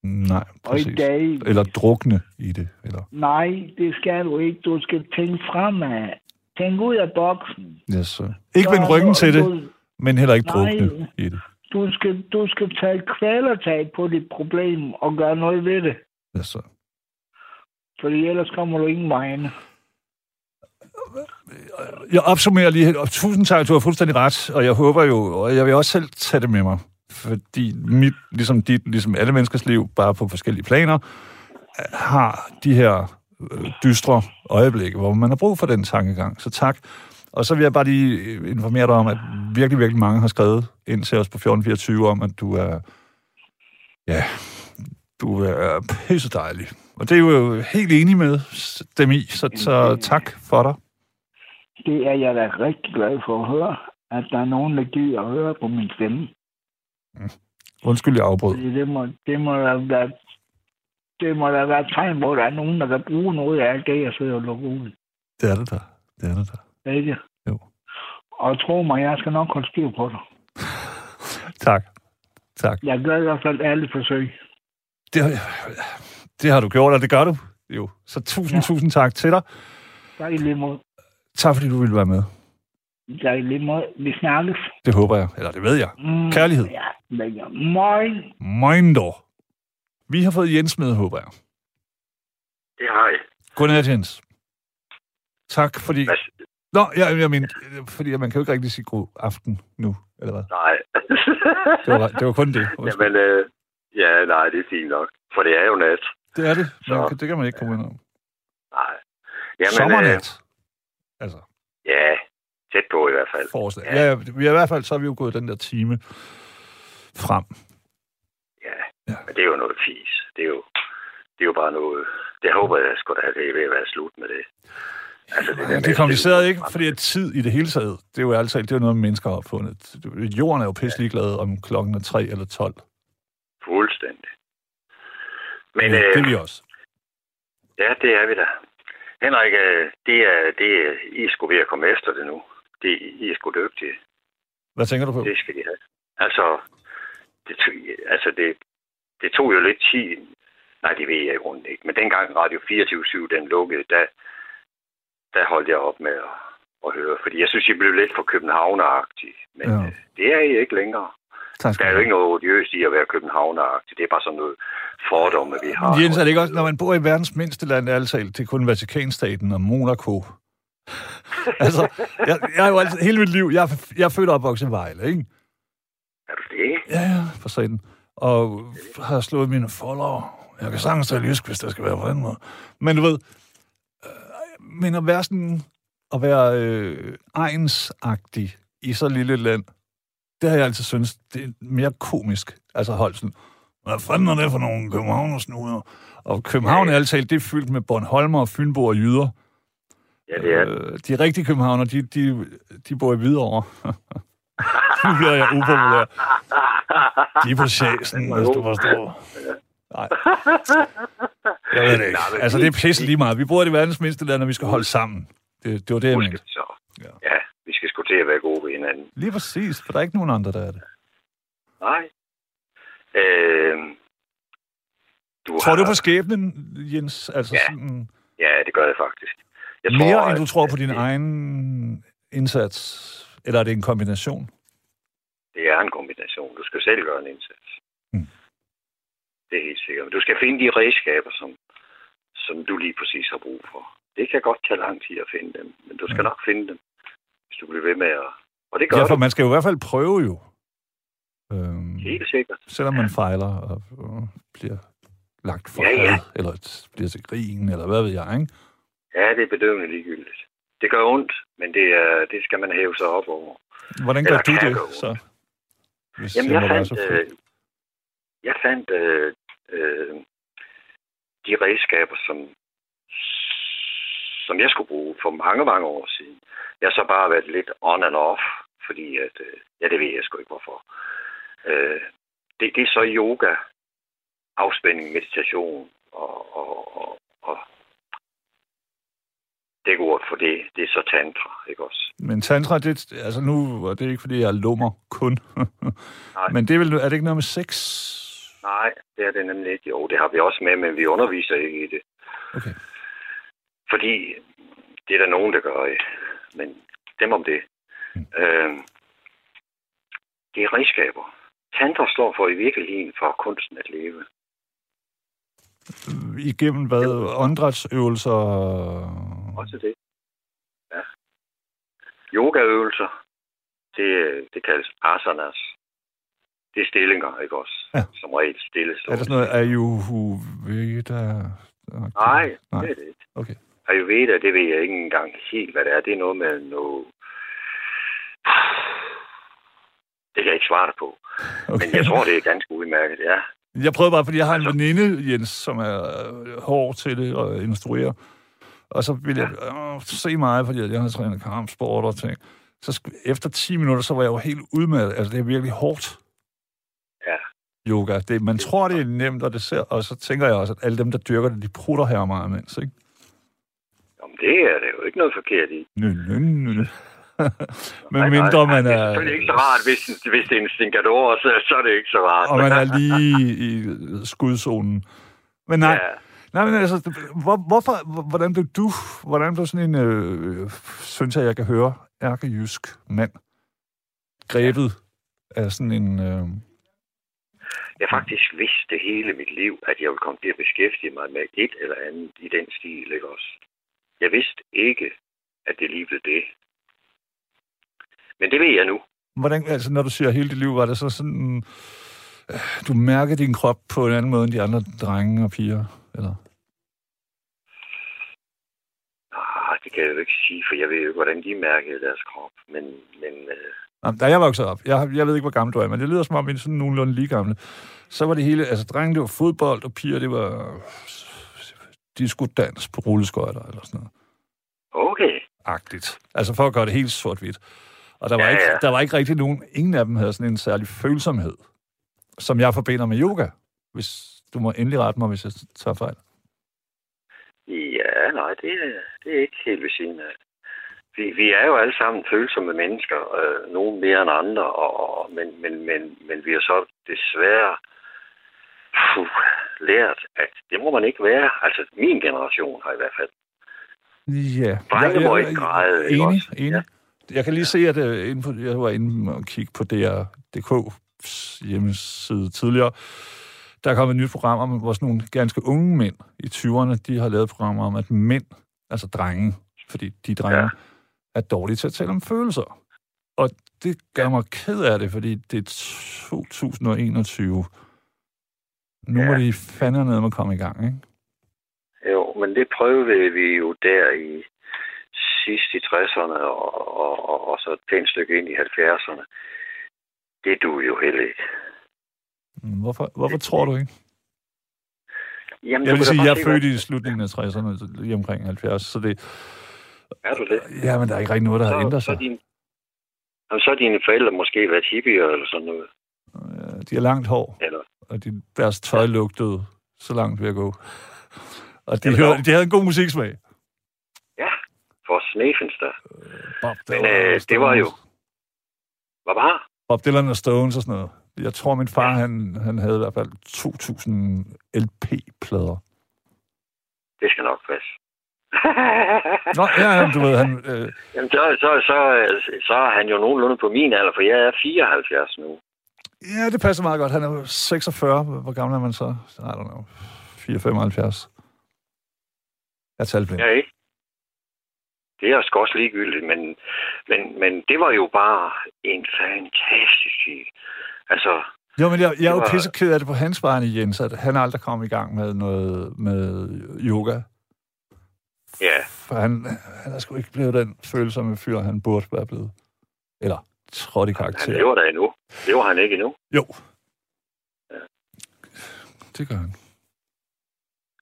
[SPEAKER 2] Nej,
[SPEAKER 3] Og i
[SPEAKER 2] præcis.
[SPEAKER 3] dag.
[SPEAKER 2] Eller drukne i det. Eller,
[SPEAKER 3] Nej, det skal du ikke. Du skal tænke fremad. Tænk ud af boksen.
[SPEAKER 2] yes, uh, ikke vende ryggen til det, men heller ikke drukne i det.
[SPEAKER 3] du, skal, du skal tage kvælertag på dit problem og gøre noget ved det.
[SPEAKER 2] Yes, uh.
[SPEAKER 3] Fordi ellers kommer du ingen vegne.
[SPEAKER 2] Jeg opsummerer lige, og tusind tak, du har fuldstændig ret, og jeg håber jo, og jeg vil også selv tage det med mig, fordi mit, ligesom dit, ligesom alle menneskers liv, bare på forskellige planer, har de her dystre øjeblikke, hvor man har brug for den tankegang. Så tak. Og så vil jeg bare lige informere dig om, at virkelig, virkelig mange har skrevet ind til os på 1424 om, at du er, ja, du er pisse dejlig. Og det er jo helt enig med dem i, så, så tak for dig.
[SPEAKER 3] Det er jeg da rigtig glad for at høre, at der er nogen, der gider at høre på min stemme.
[SPEAKER 2] Undskyld, jeg afbrød.
[SPEAKER 3] Det må, det må da være det må da være et tegn på, at der er nogen, der kan bruge noget af alt det, jeg sidder og lukker ud.
[SPEAKER 2] Det er det der. Det er det der.
[SPEAKER 3] Ikke?
[SPEAKER 2] Jo.
[SPEAKER 3] Og tro mig, jeg skal nok holde styr på dig.
[SPEAKER 2] Tak. Tak.
[SPEAKER 3] Jeg gør i hvert fald alle forsøg.
[SPEAKER 2] Det, har- det har du gjort, og det gør du jo. Så tusind, ja. Tusind tak til dig.
[SPEAKER 3] Tak i lige måde.
[SPEAKER 2] Tak, fordi du ville være med.
[SPEAKER 3] Tak i lige måde. Vi snakkes.
[SPEAKER 2] Det håber jeg. Eller det ved jeg.
[SPEAKER 3] Mm,
[SPEAKER 2] Kærlighed.
[SPEAKER 3] Ja, lækker. Moin.
[SPEAKER 2] Moindo. Vi har fået Jens med, håber jeg.
[SPEAKER 4] Det har jeg.
[SPEAKER 2] Godnat, Jens. Tak, fordi...
[SPEAKER 4] Hvad?
[SPEAKER 2] Nå, jeg, jeg mener, fordi man kan jo ikke rigtig sige god aften nu, eller hvad?
[SPEAKER 4] Nej.
[SPEAKER 2] Det var, det var kun det. Undskyld.
[SPEAKER 4] Jamen, øh, ja, nej, det er fint nok. For det er jo nat.
[SPEAKER 2] Det er det. Man,
[SPEAKER 4] Så.
[SPEAKER 2] kan- det kan man ikke komme ind om.
[SPEAKER 4] Nej. Jamen,
[SPEAKER 2] Sommernat. Altså,
[SPEAKER 4] Øh, ja, tæt på i hvert fald.
[SPEAKER 2] forslag.
[SPEAKER 4] Ja.
[SPEAKER 2] Ja, vi er i hvert fald, så har vi jo gået den der time frem.
[SPEAKER 4] Ja.
[SPEAKER 2] Ja.
[SPEAKER 4] ja. Men det er jo noget fis. Det er jo, det er jo bare noget... Det håber jeg sgu da, det er ved at være slut med det. Altså, det,
[SPEAKER 2] Ja, det er kompliceret ikke, fordi at tid i det hele taget, det er jo altid det er jo noget, mennesker har opfundet. Jorden er jo pisselig glad om klokken er 3 eller 12.
[SPEAKER 4] Fuldstændig. Men
[SPEAKER 2] Men,
[SPEAKER 4] øh,
[SPEAKER 2] det er vi også.
[SPEAKER 4] ja, det er vi da. Henrik, øh, det er, det er, I sgu ved at komme efter det nu. Det, I er sgu dygtige.
[SPEAKER 2] Hvad tænker du på?
[SPEAKER 4] Det skal de have. Altså, det, altså det, det tog jo lidt tid. Nej, det ved jeg i grunden ikke. Men dengang Radio 24 den lukkede, der, der holdt jeg op med at, at høre. Fordi jeg synes, I blev lidt for københavneragtige. Men
[SPEAKER 2] Ja.
[SPEAKER 4] ja. det er I ikke længere.
[SPEAKER 2] Tak
[SPEAKER 4] Der
[SPEAKER 2] skal
[SPEAKER 4] er
[SPEAKER 2] du
[SPEAKER 4] jo ikke noget odiøst i at være københavneragtig. Det er bare sådan noget fordomme, vi har.
[SPEAKER 2] Jens, er det ikke også, når man bor i verdens mindste land, talt, det er kun Vatikanstaten og Monaco. altså, jeg, jeg har jo altid, hele mit liv, jeg, er- jeg er født og opvokset i Vejle, ikke?
[SPEAKER 4] Er du det?
[SPEAKER 2] Ja, ja, for satan. Og har slået mine follower. Jeg kan sagtens tale jysk, hvis der skal være på den måde. Men du ved, øh, men at være sådan, at være øh, egensagtig i så lille et land, det har jeg altid syntes, det er mere komisk. Altså holdt sådan, hvad fanden er det for nogle københavnersnuder? Og København er altid det er fyldt med Bornholmer og Fynbo og jyder.
[SPEAKER 4] Ja, det er det.
[SPEAKER 2] Øh, de rigtige københavner, de, de, de bor i Hvidovre. nu bliver jeg upopulær. De er på chasen, hvis du forstår. Nej. Jeg ved det ikke. Altså, det er pisse lige meget. Vi bor i det verdens mindste land, og vi skal holde sammen. Det, det var det, jeg mente. Ja.
[SPEAKER 4] Ja. vi skal sgu til at være gode ved hinanden.
[SPEAKER 2] Lige præcis, for der er ikke nogen andre, der er det.
[SPEAKER 4] Nej. Øh, du
[SPEAKER 2] Tror
[SPEAKER 4] har...
[SPEAKER 2] du på skæbnen, Jens? Altså
[SPEAKER 4] Ja.
[SPEAKER 2] sådan,
[SPEAKER 4] Ja, det gør jeg faktisk. Jeg
[SPEAKER 2] mere, end du
[SPEAKER 4] at-
[SPEAKER 2] tror på
[SPEAKER 4] at
[SPEAKER 2] din
[SPEAKER 4] det-
[SPEAKER 2] egen indsats? Eller er det en kombination?
[SPEAKER 4] Det er en kombination. Du skal selv gøre en indsats.
[SPEAKER 2] Mm.
[SPEAKER 4] Det er helt sikkert. Men du skal finde de redskaber, som, som du lige præcis har brug for. Det kan godt tage lang tid at finde dem, men du skal
[SPEAKER 2] Ja.
[SPEAKER 4] nok finde dem, hvis du bliver ved med at... Og det gør
[SPEAKER 2] Ja, for
[SPEAKER 4] du
[SPEAKER 2] man skal jo i hvert fald prøve jo. Øhm,
[SPEAKER 4] helt sikkert.
[SPEAKER 2] selvom man fejler og, og bliver lagt for
[SPEAKER 4] Ja, ja.
[SPEAKER 2] had, eller bliver til grin, eller hvad ved jeg, ikke?
[SPEAKER 4] Ja, det er bedøvende ligegyldigt. Det gør ondt, men det, er, det skal man hæve sig op over.
[SPEAKER 2] Hvordan gør
[SPEAKER 4] Eller
[SPEAKER 2] du det,
[SPEAKER 4] ondt.
[SPEAKER 2] så? Hvis
[SPEAKER 4] Jamen,
[SPEAKER 2] jeg
[SPEAKER 4] fandt, øh, jeg fandt øh, øh, de redskaber, som, som jeg skulle bruge for mange, mange år siden. Jeg har så bare været lidt on and off, fordi at, øh, ja, det ved jeg sgu ikke hvorfor. Øh, det, det er så yoga, afspænding, meditation og, og, og, og det er ord for det, det er så tantra, ikke også?
[SPEAKER 2] Men tantra, det, altså nu, og det er ikke, fordi jeg er lummer kun.
[SPEAKER 4] Nej.
[SPEAKER 2] Men det er, vel, er det ikke noget med sex?
[SPEAKER 4] Nej, det er det nemlig ikke. Jo, det har vi også med, men vi underviser ikke i det.
[SPEAKER 2] Okay.
[SPEAKER 4] Fordi det er der nogen, der gør, men dem om det.
[SPEAKER 2] Mm.
[SPEAKER 4] Øh, det er redskaber. Tantra står for i virkeligheden for kunsten at leve.
[SPEAKER 2] Igennem hvad? Åndedrætsøvelser?
[SPEAKER 4] Også det. Ja. Yogaøvelser, det, det kaldes asanas. Det er stillinger, ikke også?
[SPEAKER 2] Ja.
[SPEAKER 4] Som regel stille
[SPEAKER 2] Er der sådan noget Ayurveda?
[SPEAKER 4] Nej,
[SPEAKER 2] Nej.
[SPEAKER 4] det er det ikke.
[SPEAKER 2] Okay.
[SPEAKER 4] Ayurveda, det ved jeg ikke engang helt, hvad det er. Det er noget med noget... Det kan jeg ikke svare dig på.
[SPEAKER 2] okay.
[SPEAKER 4] Men jeg tror, det er ganske udmærket, ja.
[SPEAKER 2] Jeg prøvede bare, fordi jeg har en
[SPEAKER 4] Altså-
[SPEAKER 2] veninde, Jens, som er øh, hård til det og instruerer. Og så ville jeg øh, se mig, fordi jeg har trænet kampsport og ting. Så efter 10 minutter, så var jeg jo helt udmattet. Altså, det er virkelig hårdt.
[SPEAKER 4] Ja.
[SPEAKER 2] Yoga. Det, man tror, det er nemt, og det ser, og så tænker jeg også, at alle dem, der dyrker det, de prutter her meget imens, ikke?
[SPEAKER 4] Jamen, det er det jo ikke noget forkert i.
[SPEAKER 2] Nø, nø, nø. Men
[SPEAKER 4] Nej, nej,
[SPEAKER 2] mindre man
[SPEAKER 4] Det er
[SPEAKER 2] er...
[SPEAKER 4] selvfølgelig ikke så rart, hvis, hvis det er en stinkador, så, så er det ikke så rart.
[SPEAKER 2] Og man er lige i skudzonen. Men nej,
[SPEAKER 4] Ja.
[SPEAKER 2] Nej, men altså, hvor, hvorfor, hvor- hvordan blev du, hvordan blev sådan en, øh, synes jeg, jeg kan høre, ærkejysk mand, grebet af sådan en, øh,
[SPEAKER 4] Jeg faktisk vidst det hele mit liv, at jeg ville komme til at beskæftige mig med et eller andet i den stil, ikke også? Jeg vidste ikke, at det lige blev det. Men det ved jeg nu.
[SPEAKER 2] hvordan, altså når du siger hele dit liv, var det så sådan, øh, du mærker din krop på en anden måde end de andre drenge og piger, eller?
[SPEAKER 4] Ah, det kan jeg jo ikke sige, for jeg ved jo ikke, hvordan de mærkede deres krop. Men, men øh,
[SPEAKER 2] Nå, Da jeg voksede op, jeg, jeg ved ikke, hvor gammel du er, men det lyder som om, vi er sådan nogenlunde lige gamle. Så var det hele, altså drenge, det var fodbold, og piger, det var diskodans på rulleskøjter eller sådan noget.
[SPEAKER 4] okay,
[SPEAKER 2] agtigt Altså for at gøre det helt sort-hvidt. Og der var,
[SPEAKER 4] Ja,
[SPEAKER 2] ikke,
[SPEAKER 4] ja.
[SPEAKER 2] der var ikke rigtig nogen, ingen af dem havde sådan en særlig følsomhed, som jeg forbinder med yoga. Hvis du må endelig rette mig, hvis jeg tager fejl.
[SPEAKER 4] Ja, nej, det, er- det er ikke helt ved siden af. Vi, vi er jo alle sammen følsomme mennesker, øh, nogle mere end andre, og, og, men, men, men, men vi har så desværre puh, lært, at det må man ikke være. Altså, min generation har i hvert fald.
[SPEAKER 2] Ja.
[SPEAKER 4] Drenge må ikke græde,
[SPEAKER 2] Enig,
[SPEAKER 4] også?
[SPEAKER 2] enig. Jeg kan lige se, at uh, inde på, jeg var inde og kigge på DR.dk's hjemmeside tidligere. Der er kommet et nyt program om, hvor sådan nogle ganske unge mænd i 20'erne, de har lavet et program om, at mænd, altså drenge, fordi de drenge, ja. Er dårlige til at tale om følelser. Og det gør mig ked af det, fordi det er 2021. Nu må
[SPEAKER 4] Ja.
[SPEAKER 2] de fandme med at komme i gang, ikke?
[SPEAKER 4] Jo, men det prøvede vi jo der i sidst i 60'erne og, og, og, og så et pænt stykke ind i 70'erne. Det du jo heller ikke.
[SPEAKER 2] Mm, Hvorfor, hvorfor tror du ikke?
[SPEAKER 4] Jamen,
[SPEAKER 2] Jeg vil sige, jeg er født i slutningen af 60'erne, lige omkring 70, så det,
[SPEAKER 4] Er du det?
[SPEAKER 2] ja, men der er ikke rigtig noget, der har ændret
[SPEAKER 4] så, så,
[SPEAKER 2] sig.
[SPEAKER 4] din, så har dine forældre måske været hippier eller sådan noget.
[SPEAKER 2] Øh, De har langt hår,
[SPEAKER 4] Eller,
[SPEAKER 2] og de, deres tøj lugtede så langt ved at gå. Og de, hørte, de havde en god musiksmag.
[SPEAKER 4] ja, for sneffen der.
[SPEAKER 2] Bob
[SPEAKER 4] Men
[SPEAKER 2] Dylan
[SPEAKER 4] øh,
[SPEAKER 2] og
[SPEAKER 4] det var jo... Hvad var?
[SPEAKER 2] Bob Dylan og Stones og sådan noget. Jeg tror, min far, han, han havde i hvert fald 2.000 LP-plader.
[SPEAKER 4] Det skal nok passe.
[SPEAKER 2] Nå, ja, ja, du ved, han... Øh,
[SPEAKER 4] Jamen, så, så, så, så er han jo nogenlunde på min alder, for jeg er 74 nu.
[SPEAKER 2] ja, det passer meget godt. Han er jo 46. Hvor gammel er man så? I don't know. 4,75. Jeg er talblind.
[SPEAKER 4] Ja, ikke? Det er også ligegyldigt, men, men, men det var jo bare en fantastisk tid. Altså,
[SPEAKER 2] Jo, men jeg, jeg er jo
[SPEAKER 4] var-
[SPEAKER 2] pisseked af det på hans vegne, Jens, at han aldrig kom i gang med noget med yoga.
[SPEAKER 4] ja,
[SPEAKER 2] For han, han er sgu ikke blevet den følsomme fyr, han burde være blevet. Eller trådt i
[SPEAKER 4] han
[SPEAKER 2] karakter.
[SPEAKER 4] lever der endnu. Lever han ikke endnu?
[SPEAKER 2] Jo.
[SPEAKER 4] Ja.
[SPEAKER 2] Det gør han.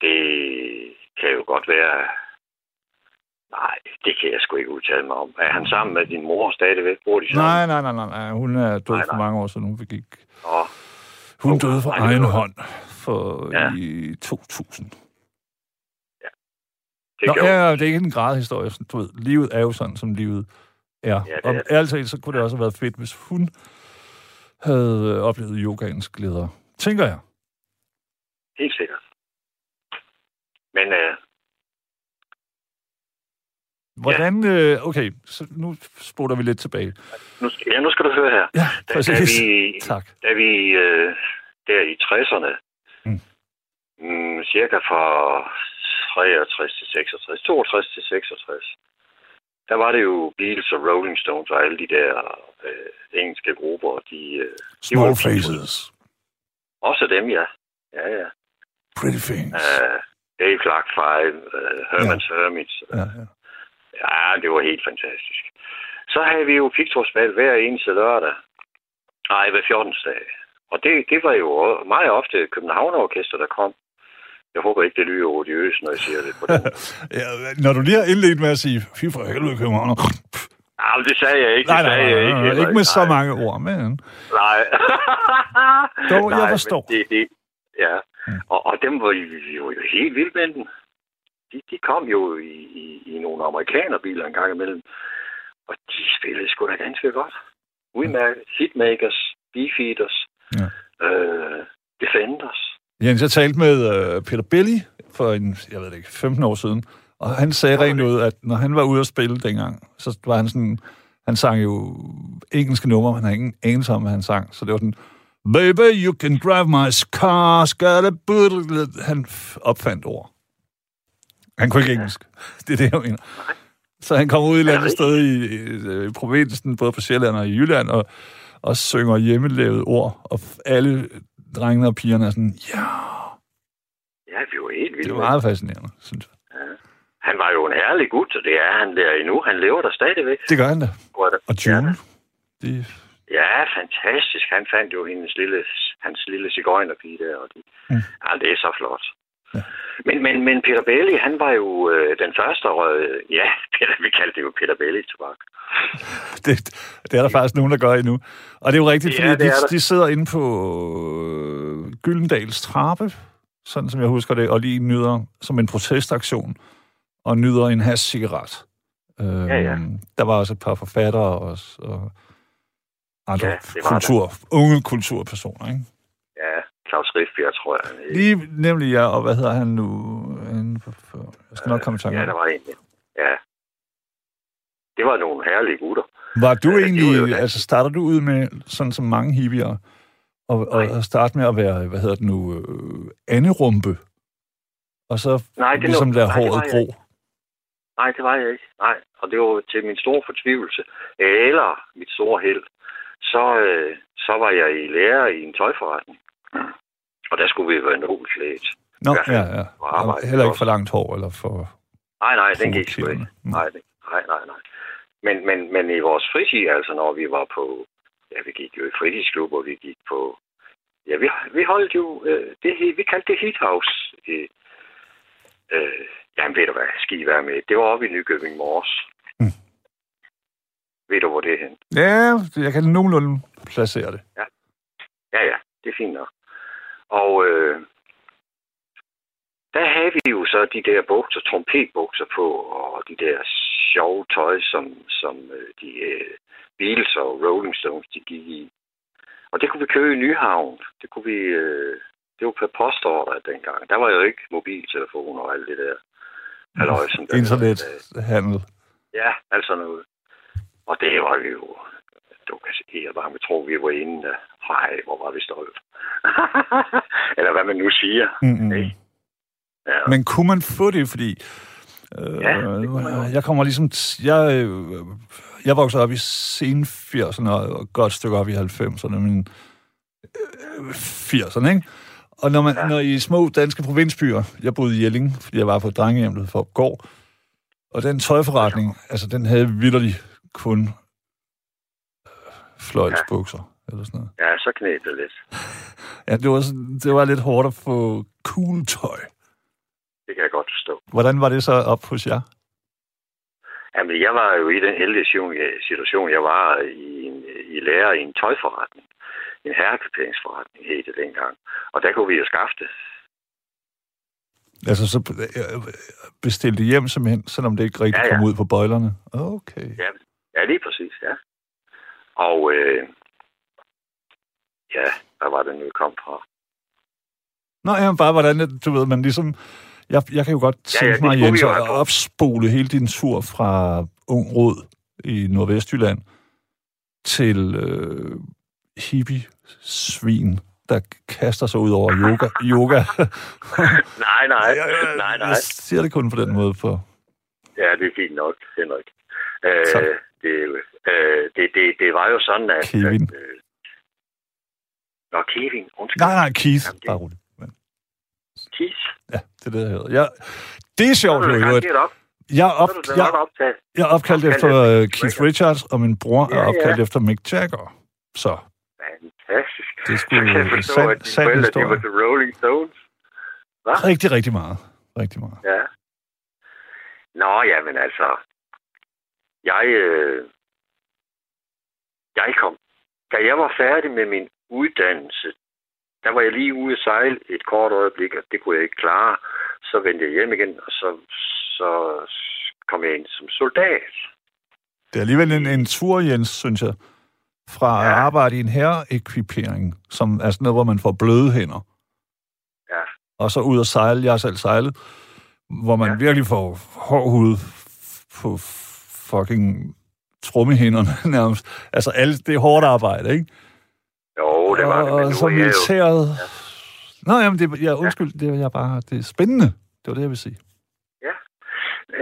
[SPEAKER 4] Det kan jo godt være... Nej, det kan jeg sgu ikke udtale mig om. Er han sammen med din mor stadigvæk? Bor de sammen?
[SPEAKER 2] Nej, nej, nej, nej, nej. Hun er død
[SPEAKER 4] Nej,
[SPEAKER 2] for
[SPEAKER 4] nej.
[SPEAKER 2] mange år siden. Hun begik.
[SPEAKER 4] Nå,
[SPEAKER 2] Hun
[SPEAKER 4] Oh,
[SPEAKER 2] døde for
[SPEAKER 4] nej,
[SPEAKER 2] egen hånd for
[SPEAKER 4] Ja.
[SPEAKER 2] i 2000.
[SPEAKER 4] det
[SPEAKER 2] Nå, ja, ja, det er ikke en gradhistorie. Du ved, livet er jo sådan, som livet er.
[SPEAKER 4] Ja, det
[SPEAKER 2] og
[SPEAKER 4] er
[SPEAKER 2] ærligt talt, så kunne det også have været fedt, hvis hun havde øh, oplevet yogaens glæder. Tænker jeg.
[SPEAKER 4] Helt sikkert. Men øh,
[SPEAKER 2] Hvordan... Øh, okay, så nu spoler vi lidt tilbage.
[SPEAKER 4] nu, ja, nu skal du høre her.
[SPEAKER 2] Ja,
[SPEAKER 4] Da, da vi,
[SPEAKER 2] Tak.
[SPEAKER 4] da vi øh, der i 60'erne,
[SPEAKER 2] Mm.
[SPEAKER 4] mm, cirka fra 63 til 66, 62 til 66, der var det jo Beatles og Rolling Stones og alle de der øh, engelske grupper, de, øh,
[SPEAKER 2] Small
[SPEAKER 4] var-
[SPEAKER 2] faces.
[SPEAKER 4] også dem, ja. Ja, ja.
[SPEAKER 2] Pretty things.
[SPEAKER 4] Uh, Dave Clark 5, uh, Herman's Hermits.
[SPEAKER 2] Ja, ja.
[SPEAKER 4] Ja, det var helt fantastisk. Så havde vi jo pigtrådsbal hver eneste lørdag. Nej, hver 14. dag. Og det, det var jo meget ofte Københavnerorkester, der kom. Jeg håber ikke, det lyder odiøst, når jeg siger det på den.
[SPEAKER 2] ja, når du lige har indledt med at sige, fy for helvede, København.
[SPEAKER 4] Nej, det sagde jeg ikke.
[SPEAKER 2] Nej,
[SPEAKER 4] det
[SPEAKER 2] nej,
[SPEAKER 4] sagde
[SPEAKER 2] nej,
[SPEAKER 4] jeg
[SPEAKER 2] nej,
[SPEAKER 4] ikke.
[SPEAKER 2] nej, ikke med så mange ord, men...
[SPEAKER 4] Nej.
[SPEAKER 2] Dog, jeg
[SPEAKER 4] Nej, men
[SPEAKER 2] forstår.
[SPEAKER 4] Det, det, ja,
[SPEAKER 2] Mm.
[SPEAKER 4] og, og dem var jo, jo, jo helt vildt med den. De, de kom jo i, i, i nogle amerikanerbiler en gang imellem, og de spillede sgu da ganske godt. Udmærket. Hitmakers, Beefeaters,
[SPEAKER 2] Ja.
[SPEAKER 4] øh, Defenders.
[SPEAKER 2] Jens, jeg talte med øh, Peter Belli for en, jeg ved det ikke, 15 år siden, og han sagde rent ud, at når han var ude at spille dengang, så var han sådan, han sang jo engelske numre, men han havde ingen anelse om, hvad han sang, så det var sådan, Baby, you can drive my car, skal Han opfandt ord. Han kunne ikke engelsk. Det er det, jeg mener. Så han kommer ud i et eller andet sted i, i, i provinsen, både på Sjælland og i Jylland, og, og synger hjemmelavet ord, og alle drengene og pigerne er sådan, ja,
[SPEAKER 4] Ja, vi var helt
[SPEAKER 2] det
[SPEAKER 4] vilde.
[SPEAKER 2] er
[SPEAKER 4] med
[SPEAKER 2] meget fascinerende, synes jeg.
[SPEAKER 4] Han var jo en herlig gut, og det er han der endnu. Han lever der stadigvæk.
[SPEAKER 2] Det gør han da. Og June, de,
[SPEAKER 4] Ja, fantastisk. Han fandt jo hendes lille, hans lille cigøjnerpige der. Og de,
[SPEAKER 2] mm.
[SPEAKER 4] Ja, det er så flot.
[SPEAKER 2] Ja.
[SPEAKER 4] Men, men, men Peter Belli, han var jo øh, den første, og øh, ja, Peter, vi kaldte det jo Peter Belli-tobak.
[SPEAKER 2] Det, det er der faktisk nogen, der gør endnu. Og det er jo rigtigt,
[SPEAKER 4] Ja,
[SPEAKER 2] fordi de,
[SPEAKER 4] der.
[SPEAKER 2] de sidder inde på øh, Gyldendals trappe, sådan som jeg husker det, og lige nyder som en protestaktion, og nyder en hash cigaret. Øh,
[SPEAKER 4] Ja, ja.
[SPEAKER 2] Der var også et par forfattere og, og andre
[SPEAKER 4] Ja,
[SPEAKER 2] kultur, unge kulturpersoner, ikke?
[SPEAKER 4] Ja, Claus Riffbjerg, tror jeg.
[SPEAKER 2] Lige nemlig, ja, og hvad hedder han nu? Jeg skal nok komme i tanke
[SPEAKER 4] Ja, der
[SPEAKER 2] det.
[SPEAKER 4] var en. Ja. Det var nogle herlige gutter.
[SPEAKER 2] Var du
[SPEAKER 4] Ja,
[SPEAKER 2] egentlig,
[SPEAKER 4] var
[SPEAKER 2] altså starter du ud med, sådan som mange hippier, og, og, starte med at være, hvad hedder det nu, øh, anderumpe, og så
[SPEAKER 4] Nej, det
[SPEAKER 2] ligesom lade håret gro?
[SPEAKER 4] Nej, det var jeg ikke. Nej, og det var til min store fortvivlelse. Eller mit store held. Så, øh, så var jeg i lærer i en tøjforretning. Og der skulle vi være nobelt klædt.
[SPEAKER 2] Nå, ja, ja. Og heller ikke for langt hår, eller for...
[SPEAKER 4] Nej, nej, den gik sgu ikke. Nej, nej, nej, nej. Men, men, men i vores fritid, altså når vi var på... Ja, vi gik jo i fritidsklub, og vi gik på... Ja, vi, vi holdt jo... Øh, det, vi kaldte det Heat House. Øh, øh, jamen, ved du hvad, skal I være med? Det var oppe i Nykøbing Mors.
[SPEAKER 2] Mm.
[SPEAKER 4] Ved du, hvor det er hen?
[SPEAKER 2] Ja, jeg kan nogenlunde placere det.
[SPEAKER 4] Ja, ja, det er fint nok. Og øh, der havde vi jo så de der bukser, trompetbukser på, og de der sjove tøj, som, som øh, de øh, Beatles og Rolling Stones, de gik i. Og det kunne vi købe i Nyhavn. Det kunne vi... Øh, det var per postordre dengang. Der var jo ikke mobiltelefoner og alt det der. Halløj, som
[SPEAKER 2] Internethandel.
[SPEAKER 4] Ja, altså noget. Og det var jo... Du kan se, jeg bare tro, vi var inde. der. Hej, hvor var vi stolt. Eller hvad man nu siger.
[SPEAKER 2] Mm-mm.
[SPEAKER 4] Ikke? Ja.
[SPEAKER 2] Men kunne man få det, fordi... Øh,
[SPEAKER 4] Ja, det kunne
[SPEAKER 2] jeg kommer ligesom... Jeg, øh, jeg voksede op i sen 80'erne og et godt stykke op i 90'erne, men øh, 80'erne, ikke? Og når, man, ja. Når i små danske provinsbyer, jeg boede i Jelling, fordi jeg var på drengehjemmet for går, og den tøjforretning, altså den havde vidderligt kun øh, fløjtsbukser, eller sådan noget.
[SPEAKER 4] ja, så knæb det lidt.
[SPEAKER 2] Ja, det var, sådan, det var lidt hårdt at få cool tøj.
[SPEAKER 4] Det kan jeg godt forstå.
[SPEAKER 2] Hvordan var det så op hos jer?
[SPEAKER 4] Jamen, jeg var jo i den heldige situation- jeg var i, en, i lærer i en tøjforretning. En herrekøberingsforretning hed det dengang. Og der kunne vi jo skaffe det.
[SPEAKER 2] Altså, så øh, bestilte I hjem simpelthen, selvom det ikke rigtig
[SPEAKER 4] Ja, ja.
[SPEAKER 2] kom ud på bøjlerne? Okay.
[SPEAKER 4] Ja, ja lige præcis, ja. Og øh, ja, hvad var det nu, kom fra?
[SPEAKER 2] Nå, ja, bare hvordan, du ved, man ligesom... Jeg, jeg kan jo godt
[SPEAKER 4] Ja,
[SPEAKER 2] tænke
[SPEAKER 4] ja, det
[SPEAKER 2] mig, Jens, at opspole hele din tur fra Ung Rød i Nordvestjylland til øh, hippie-svin, der kaster sig ud over yoga. yoga.
[SPEAKER 4] Nej, nej, nej, nej.
[SPEAKER 2] jeg siger det kun på den måde, for...
[SPEAKER 4] Ja, det er fint nok, Henrik. Øh,
[SPEAKER 2] Tak.
[SPEAKER 4] Det, jo- øh, det, det, det var jo sådan, at...
[SPEAKER 2] Kevin.
[SPEAKER 4] At, øh, Nå, Kevin, undskyld.
[SPEAKER 2] Nej, nej, Keith.
[SPEAKER 4] Jamen, det-
[SPEAKER 2] Bare roligt. Men,
[SPEAKER 4] Keith.
[SPEAKER 2] ja, det er det, jeg hedder. Jeg, det er sjovt, jo,
[SPEAKER 4] op.
[SPEAKER 2] Jeg, op, jeg, jeg er opkaldt
[SPEAKER 4] Opkaldt
[SPEAKER 2] efter øh,
[SPEAKER 4] Keith Richards.
[SPEAKER 2] Og min bror er
[SPEAKER 4] Ja, ja.
[SPEAKER 2] opkaldt efter Mick Jagger. Så
[SPEAKER 4] Fantastisk.
[SPEAKER 2] Det
[SPEAKER 4] kan jeg forstå,
[SPEAKER 2] sand-
[SPEAKER 4] at dine
[SPEAKER 2] sand
[SPEAKER 4] forældre, de
[SPEAKER 2] historie.
[SPEAKER 4] var Rolling Stones.
[SPEAKER 2] rigtig, rigtig meget. Rigtig meget.
[SPEAKER 4] Ja. Nå, ja, men altså... Jeg, øh, jeg kom... Da jeg var færdig med min uddannelse, der var jeg lige ude at sejle et kort øjeblik, og det kunne jeg ikke klare. Så vendte jeg hjem igen, og så, så kom jeg ind som soldat.
[SPEAKER 2] Det er alligevel en, en tur, Jens, synes jeg, fra ja. at arbejde i en herreekvipering, som er sådan noget, hvor man får bløde hænder,
[SPEAKER 4] Ja.
[SPEAKER 2] og så ud og sejle, jeg har selv sejlet, hvor man ja. Virkelig får hård hud på fucking trummehænderne nærmest. Altså, alle, det hårdt arbejde, ikke?
[SPEAKER 4] Jo, det var det, men
[SPEAKER 2] og så militæret... Nå, jamen, det, ja, undskyld, det er jeg bare... Det er spændende. Det var det, jeg vil sige.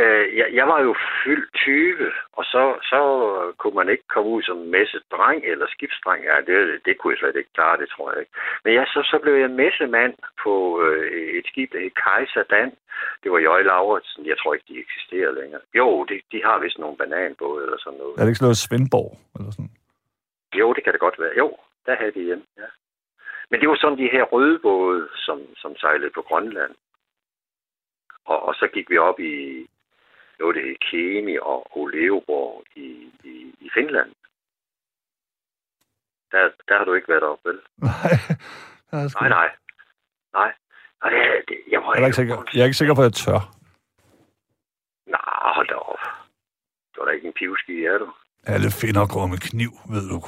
[SPEAKER 4] Øh, jeg, jeg var jo fyldt 20, og så, så kunne man ikke komme ud som messedreng eller skibsdreng. Ja, det, det kunne jeg slet ikke klare, det tror jeg ikke. Men ja, så, så blev jeg messemand på øh, et skib, der hed Kaiser Dan. Det var Jøj Lauritsen. Jeg tror ikke, de eksisterer længere. Jo, de, de har vist nogle bananbåde eller sådan noget.
[SPEAKER 2] Er det ikke sådan noget Svendborg? Eller sådan?
[SPEAKER 4] Jo, det kan det godt være. Jo, der havde de igen, ja. Men det var sådan de her røde både, som, som sejlede på Grønland. Og, og så gik vi op i noget, det hed Kemi og Oleoborg i, i, i Finland. Der, der har du ikke været oppe, vel?
[SPEAKER 2] Nej.
[SPEAKER 4] Nej, nej. Nej. nej det, jeg, var
[SPEAKER 2] jeg, er ikke sikker, jeg er ikke sikker på, at jeg tør.
[SPEAKER 4] Nej, hold da op. Du er da ikke en pivski, er du?
[SPEAKER 2] Alle finder går med kniv, ved du.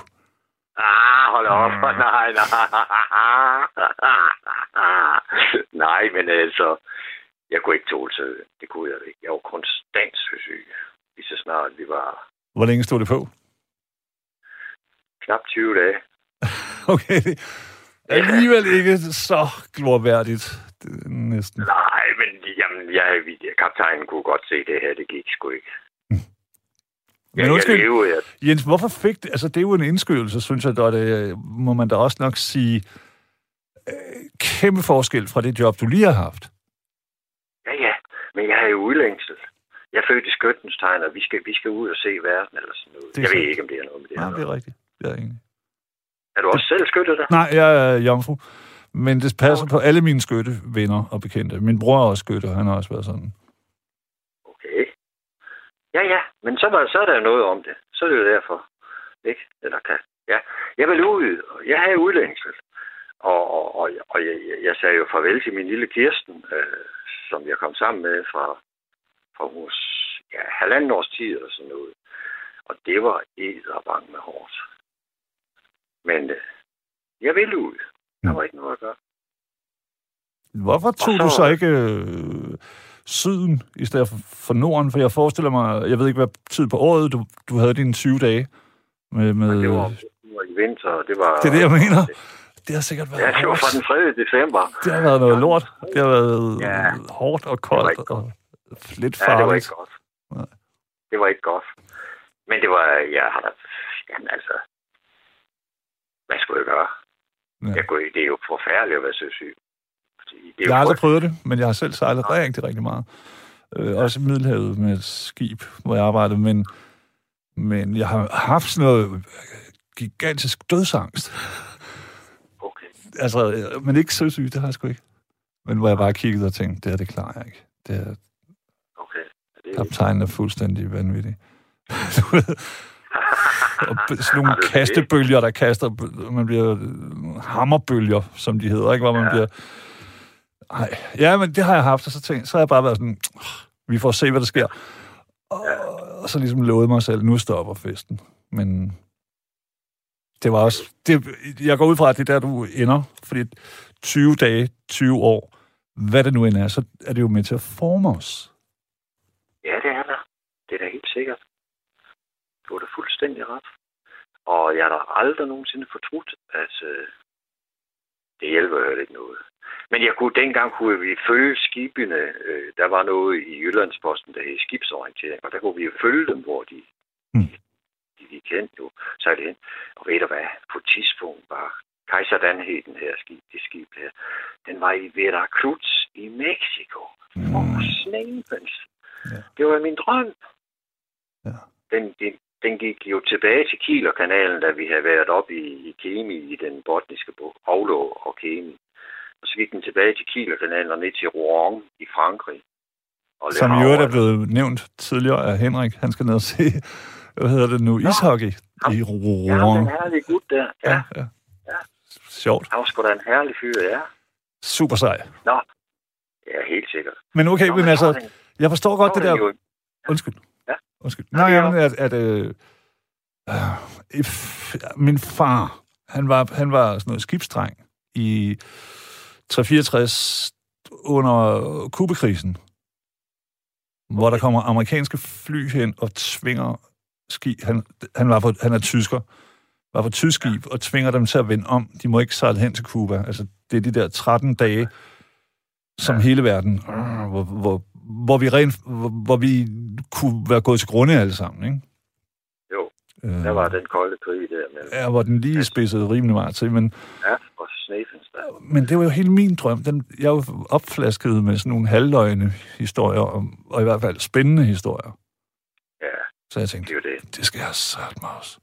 [SPEAKER 4] Ah, hold op. Mm. Nej, nej. nej, men altså, jeg kunne ikke tåle sø. Det kunne jeg ikke. Jeg var konstant søsyg. Lige så snart vi var...
[SPEAKER 2] Hvor længe stod det på?
[SPEAKER 4] Knap 20 dage.
[SPEAKER 2] okay, det er alligevel ikke så glorværdigt. Næsten.
[SPEAKER 4] Nej, men jamen, jeg, kaptajnen kunne godt se det her. Det gik sgu ikke.
[SPEAKER 2] Men
[SPEAKER 4] Ja,
[SPEAKER 2] undskyld,
[SPEAKER 4] jeg levede, jeg,
[SPEAKER 2] Jens, hvorfor fik det... Altså, det er jo en indskydelse, synes jeg, og det må man da også nok sige. Øh, kæmpe forskel fra det job, du lige har haft.
[SPEAKER 4] Jeg har jo udlængsel. Jeg er født i skyttens tegn, og vi skal, vi skal ud og se verden eller sådan noget.
[SPEAKER 2] Det er
[SPEAKER 4] Jeg ved ikke, om det er noget med det.
[SPEAKER 2] Nej,
[SPEAKER 4] her.
[SPEAKER 2] det er rigtigt. Jeg er enig.
[SPEAKER 4] Er du også selv skyttet der?
[SPEAKER 2] Nej, jeg er jomfru. Men det passer på alle mine skyttevenner og bekendte. Min bror er også skytte, han har også været sådan.
[SPEAKER 4] Okay. Ja, ja, men så, var, så er der noget om det. Så er det jo derfor. Ikke? Eller kan. Ja. Jeg vil ud, og jeg havde udlængsel. Og, og, og, og jeg, jeg- sagde jo farvel til min lille Kirsten, øh, som jeg kom sammen med fra, fra hos ja, halvanden års tid og sådan noget. Og det var edderbang med hårdt. Men øh, jeg ville ud. Der var ikke noget at gøre.
[SPEAKER 2] Hvorfor tog
[SPEAKER 4] så-
[SPEAKER 2] du så ikke øh, syden i stedet for, for Norden? For jeg forestiller mig, jeg ved ikke, hvad tid på året du, du havde dine 20 dage. Med, med,
[SPEAKER 4] det var, det var i vinter, og det var...
[SPEAKER 2] det er det, jeg mener. Det har sikkert været
[SPEAKER 4] Ja, det var fra den 3. december.
[SPEAKER 2] Det har været noget lort. Det har været
[SPEAKER 4] Ja.
[SPEAKER 2] hårdt og
[SPEAKER 4] Det
[SPEAKER 2] koldt og lidt
[SPEAKER 4] Ja, det var
[SPEAKER 2] farligt.
[SPEAKER 4] ikke godt.
[SPEAKER 2] Nej.
[SPEAKER 4] Det var ikke godt. Men det var, jeg har da, jamen altså, hvad skulle jeg gøre?
[SPEAKER 2] Ja.
[SPEAKER 4] Jeg kunne, det er jo forfærdeligt at være søsyg. Det er
[SPEAKER 2] Jeg
[SPEAKER 4] jo
[SPEAKER 2] har aldrig prøvet det, men jeg har selv sejlet rigtig, rigtig meget. Øh, også i Middelhavet med et skib, hvor jeg arbejdede, men, men jeg har haft sådan noget gigantisk dødsangst. Altså, øh, men ikke søsyg, det har jeg sgu ikke. Men hvor jeg bare kiggede og tænkte, det her, det klarer jeg ikke. Det er,
[SPEAKER 4] Okay. Det er,
[SPEAKER 2] kaptajnen er fuldstændig vanvittig. Og sådan nogle kastebølger, der kaster, man bliver hammerbølger, som de hedder, ikke? Hvor man
[SPEAKER 4] Ja.
[SPEAKER 2] bliver... Ej, ja, men det har jeg haft, og så, tænkt, så har jeg bare været sådan, vi får se, hvad der sker. Og, og så ligesom lovet mig selv, nu stopper festen. Men det var også... Det, jeg går ud fra, at det er der, du ender, fordi 20 dage, 20 år, hvad det nu end er, så er det jo med til at forme os.
[SPEAKER 4] ja, det er der. Det er da helt sikkert. Du har da fuldstændig ret. Og jeg har da aldrig nogensinde fortrudt, at øh, det hjælper jo ikke noget. Men jeg kunne, dengang kunne vi følge skibene. Øh, der var noget i Jyllandsposten, der hed skibsorientering, og der kunne vi jo følge dem, hvor de,
[SPEAKER 2] Mm.
[SPEAKER 4] De, kendte jo sejlede hen. Og ved du hvad? På et tidspunkt var Kaiser Dan hed den her skib, det skib her. Den var i Veracruz i Mexico. For snæbens.
[SPEAKER 2] Ja.
[SPEAKER 4] Det var min drøm.
[SPEAKER 2] Ja.
[SPEAKER 4] Den, den, den gik jo tilbage til Kielerkanalen, da vi havde været op i, i Kemi, i den botniske bog, Aulå og Kemi. Og så gik den tilbage til Kielerkanalen og ned til Rouen i Frankrig. Og
[SPEAKER 2] Som i øvrigt er blevet nævnt tidligere af Henrik. Han skal ned og se, hvad hedder det nu, ishockey
[SPEAKER 4] ham-
[SPEAKER 2] i
[SPEAKER 4] Ja,
[SPEAKER 2] Rouen.
[SPEAKER 4] den herlige gut der. Ja,
[SPEAKER 2] Ja, ja.
[SPEAKER 4] Ja.
[SPEAKER 2] Sjovt.
[SPEAKER 4] han var sgu da en herlig fyr, ja.
[SPEAKER 2] Super sej.
[SPEAKER 4] Nå, ja, helt sikkert.
[SPEAKER 2] Men okay,
[SPEAKER 4] Nå,
[SPEAKER 2] men
[SPEAKER 4] så
[SPEAKER 2] altså,
[SPEAKER 4] den-
[SPEAKER 2] jeg forstår godt det der...
[SPEAKER 4] jo-
[SPEAKER 2] Undskyld.
[SPEAKER 4] Ja.
[SPEAKER 2] Undskyld.
[SPEAKER 4] Ja,
[SPEAKER 2] Nej,
[SPEAKER 4] er
[SPEAKER 2] jamen, at, at øh, øh, min far, han var, han var sådan noget skibsdreng i 364 under Kubekrisen, hvor der kommer amerikanske fly hen og tvinger ski. Han, han, var på, han er tysker, var på tysk skib og tvinger dem til at vende om. De må ikke sejle hen til Cuba. Altså, det er de der 13 dage, som hele verden, øh, hvor, hvor, hvor, vi rent, hvor, hvor vi kunne være gået til grunde alle sammen, ikke?
[SPEAKER 4] Jo,
[SPEAKER 2] Øh,
[SPEAKER 4] der var den kolde krig der med
[SPEAKER 2] Ja, hvor den lige spidsede rimelig meget til, men,
[SPEAKER 4] ja, og
[SPEAKER 2] men det var jo hele min drøm. Den, jeg jo opflasket med sådan nogle halvløgne historier, og, og i hvert fald spændende historier. Så jeg
[SPEAKER 4] det
[SPEAKER 2] tænkte,
[SPEAKER 4] jo det.
[SPEAKER 2] det skal jeg sat mig også.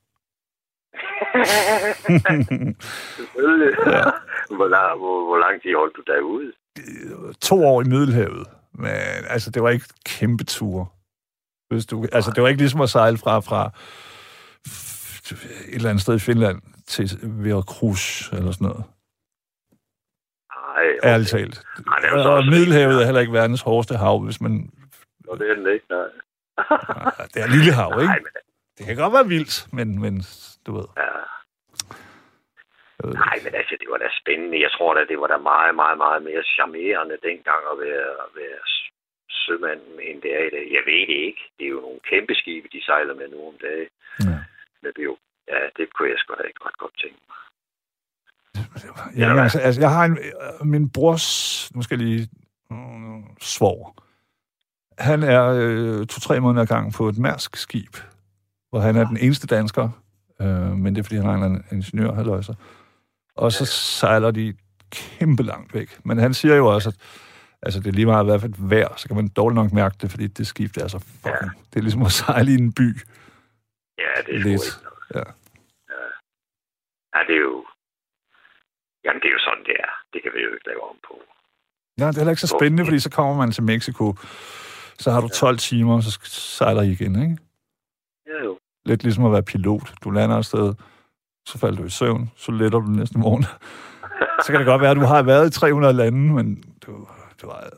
[SPEAKER 4] Selvfølgelig.
[SPEAKER 2] Ja.
[SPEAKER 4] hvor, lang, hvor, hvor lang tid holdt du derude?
[SPEAKER 2] to år i Middelhavet, Men altså, det var ikke kæmpe ture. Hvis du, altså, det var ikke ligesom at sejle fra, fra et eller andet sted i Finland til Veracruz eller sådan noget.
[SPEAKER 4] Nej, okay.
[SPEAKER 2] Ærligt talt.
[SPEAKER 4] Nej, det er
[SPEAKER 2] Og Middelhavet er heller ikke verdens hårdeste hav, hvis man...
[SPEAKER 4] Nå, det er den ikke, nej.
[SPEAKER 2] Det er lille hav,
[SPEAKER 4] Nej,
[SPEAKER 2] ikke?
[SPEAKER 4] men,
[SPEAKER 2] Det kan godt være vildt, men, men du ved...
[SPEAKER 4] ja. Nej, men altså, det var da spændende. Jeg tror da, det var da meget, meget, meget mere charmerende dengang at være, at være sømand, end det er i dag. Jeg ved det ikke. Det er jo nogle kæmpe skibe, de sejler med nu om dagen.
[SPEAKER 2] Ja.
[SPEAKER 4] Men det jo, ja, det kunne jeg sgu da ikke ret godt tænke mig.
[SPEAKER 2] Ja, altså, altså, jeg har en, øh, min brors, nu skal jeg lige, mm, svor. Han er øh, to-tre måneder gang på et mærsk skib, hvor han er den eneste dansker, øh, men det er, fordi han er en ingeniør, halløjser. Og så sejler de kæmpe langt væk. Men han siger jo også, at altså, det er lige meget hvad for et vejr, så kan man dårligt nok mærke det, fordi det skib, det er så fucking... Det er ligesom at sejle i en by.
[SPEAKER 4] Ja, det er
[SPEAKER 2] Lidt.
[SPEAKER 4] ikke noget.
[SPEAKER 2] Ja.
[SPEAKER 4] Ja, det er jo... Jamen, det er jo sådan, det er. Det kan vi jo ikke lave om på.
[SPEAKER 2] Ja, det er heller ikke så spændende, fordi så kommer man til Mexico, så har du 12 timer, så sejler I igen, ikke?
[SPEAKER 4] Ja, jo.
[SPEAKER 2] Lidt ligesom at være pilot. Du lander et sted, så falder du i søvn, så letter du næste morgen. så kan det godt være, at du har været i 300 lande, men du, du, har,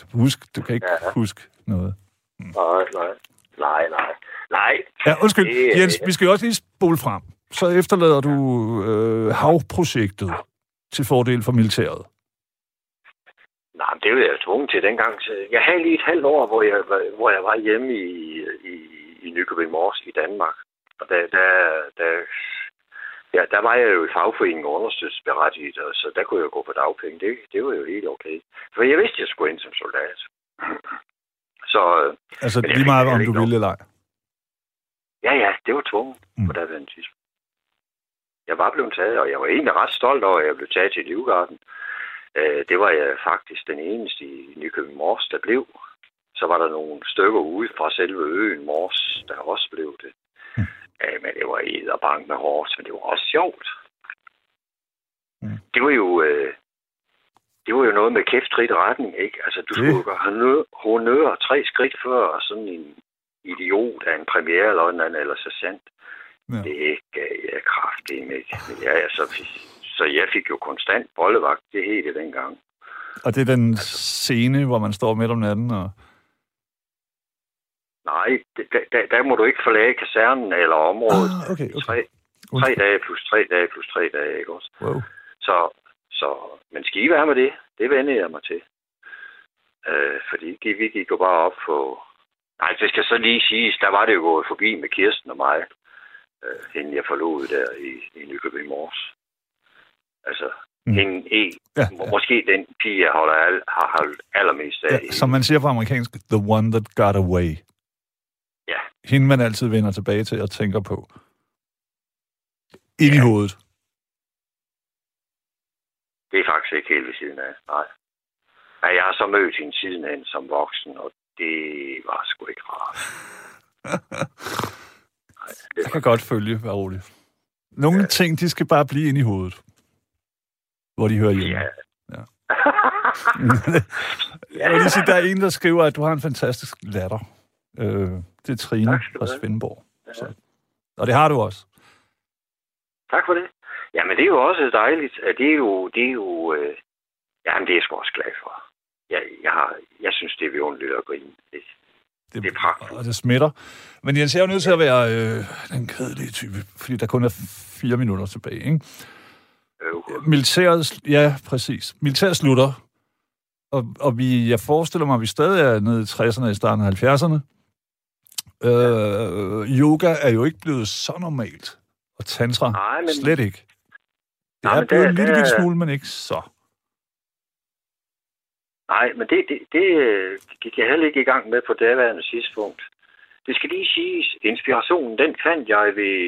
[SPEAKER 2] du, husk, du kan ikke
[SPEAKER 4] Ja.
[SPEAKER 2] huske noget.
[SPEAKER 4] Nej, nej. Nej, nej. Nej.
[SPEAKER 2] Ja, undskyld,
[SPEAKER 4] Det
[SPEAKER 2] Jens, vi skal jo også lige spole frem. Så efterlader du øh, havprojektet til fordel for militæret.
[SPEAKER 4] Nej, men det var jeg tvunget til dengang. Så Jeg havde lige et halvt år, hvor jeg, var- hvor jeg var hjemme i, i, i Nykøbing Mors i Danmark. Og der, der, der, ja, der var jeg jo i fagforeningen understøttelsesberettiget, og så der kunne jeg gå på dagpenge. Det, det var jo helt okay. For jeg vidste, at jeg skulle ind som soldat. Så
[SPEAKER 2] Altså lige meget, om du ville eller ej.
[SPEAKER 4] ja, ja, det var tvunget
[SPEAKER 2] mm.
[SPEAKER 4] på daværende tidspunkt. Jeg var blevet taget, og jeg var egentlig ret stolt over, at jeg blev taget til Livgarden. Øh, det var jeg faktisk den eneste i Nykøbing Mors, der blev. Så var der nogle stykker ude fra selve øen Mors, der også blev det.
[SPEAKER 2] Mm.
[SPEAKER 4] Øh, men det var ed og bank med hårdt, men det var også sjovt.
[SPEAKER 2] Mm.
[SPEAKER 4] Det var jo... Øh, det var jo noget med kæftrit retning, ikke? Altså, du skulle jo gøre honør, tre skridt før sådan en idiot af en premiere eller en anden, eller så sandt.
[SPEAKER 2] Ja.
[SPEAKER 4] Det gav jeg kraftigt ikke. Men ja, altså, så jeg fik jo konstant bollevagt, det hele dengang.
[SPEAKER 2] Og det er den scene, hvor man står midt om natten og...
[SPEAKER 4] Nej, det, der, der, må du ikke forlade kasernen eller området.
[SPEAKER 2] Ah, okay, okay.
[SPEAKER 4] Tre, tre dage plus tre dage plus tre dage, ikke også?
[SPEAKER 2] Wow.
[SPEAKER 4] Så, så men skive er med det. Det vender jeg mig til. Øh, fordi de, vi gik jo bare op på... Nej, det skal så lige siges, der var det jo gået forbi med Kirsten og mig, øh, hende jeg forlod der i, i Nykøbing Mors. Altså,
[SPEAKER 2] Mm.
[SPEAKER 4] hende e,
[SPEAKER 2] Ja,
[SPEAKER 4] ja, måske den pige, jeg holder al, har holdt allermest af.
[SPEAKER 2] Ja, som man siger på amerikansk, the one that got away.
[SPEAKER 4] Ja.
[SPEAKER 2] Hende, man altid vender tilbage til og tænker på. Ind i
[SPEAKER 4] Ja.
[SPEAKER 2] hovedet.
[SPEAKER 4] Det er faktisk ikke helt ved siden af. Nej. Nej, jeg har så mødt hende sidenhen som voksen, og det var sgu ikke rart. Nej, det
[SPEAKER 2] Jeg kan godt følge, vær rolig. Nogle ja. ting, de skal bare blive ind i hovedet. Hvor de hører hjemme.
[SPEAKER 4] Ja.
[SPEAKER 2] Ja. Jeg vil lige sige, der er en, der skriver, at du har en fantastisk latter. Øh, det er Trine
[SPEAKER 4] Tak
[SPEAKER 2] fra. Svendborg. Så. Og det har du også.
[SPEAKER 4] tak for det. Jamen, det er jo også dejligt. Det er jo... Det er jo øh... Jamen, det er jeg sgu også glad for. Jeg, jeg, har, jeg synes, det er vidunderligt at grine. Det,
[SPEAKER 2] Det,
[SPEAKER 4] Det er pragtfuldt.
[SPEAKER 2] Og det smitter. Men Jens, jeg er jo nødt til at være øh, den kedelige type, fordi der kun er fire minutter tilbage. Ikke?
[SPEAKER 4] Øh,
[SPEAKER 2] Militæret, ja, præcis. Militæret slutter, og, og vi, jeg forestiller mig, at vi stadig er nede i 60'erne og i starten af 70'erne. Øh, yoga er jo ikke blevet så normalt, og tantra
[SPEAKER 4] Nej, men-
[SPEAKER 2] slet ikke. Det
[SPEAKER 4] Nej,
[SPEAKER 2] er blevet
[SPEAKER 4] der-
[SPEAKER 2] en lille bit smule, men ikke så.
[SPEAKER 4] Nej, men det, det, det øh, gik jeg heller ikke i gang med på daværende tidspunkt. Det skal lige siges, inspirationen, den fandt jeg ved,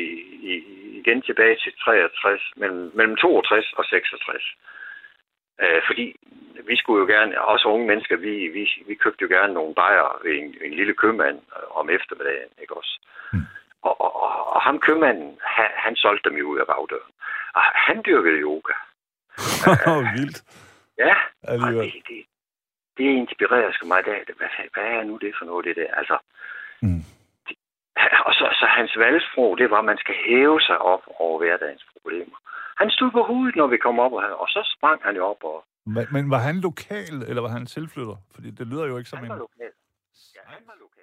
[SPEAKER 4] i, igen tilbage til 63, mellem, mellem 62 og 66. Øh, fordi vi skulle jo gerne, også unge mennesker, vi, vi, vi købte jo gerne nogle bajer ved en, en lille købmand øh, om eftermiddagen, ikke også?
[SPEAKER 2] Mm.
[SPEAKER 4] Og, og, og, og ham købmanden, han, han solgte dem jo ud af bagdøren. Og han dyrkede yoga.
[SPEAKER 2] Vildt.
[SPEAKER 4] Ja, og det, det, det inspirerer sgu mig. Det, hvad, hvad er nu det for noget, det der? Altså,
[SPEAKER 2] Mm.
[SPEAKER 4] og så, så hans valgsprog, det var, at man skal hæve sig op over hverdagens problemer. Han stod på hovedet, når vi kom op, og, han, og så sprang han jo op, og
[SPEAKER 2] Men, men var han lokal, eller var han tilflytter? Fordi det lyder jo ikke som
[SPEAKER 4] han
[SPEAKER 2] en...
[SPEAKER 4] var lokal. Ja, han var lokal.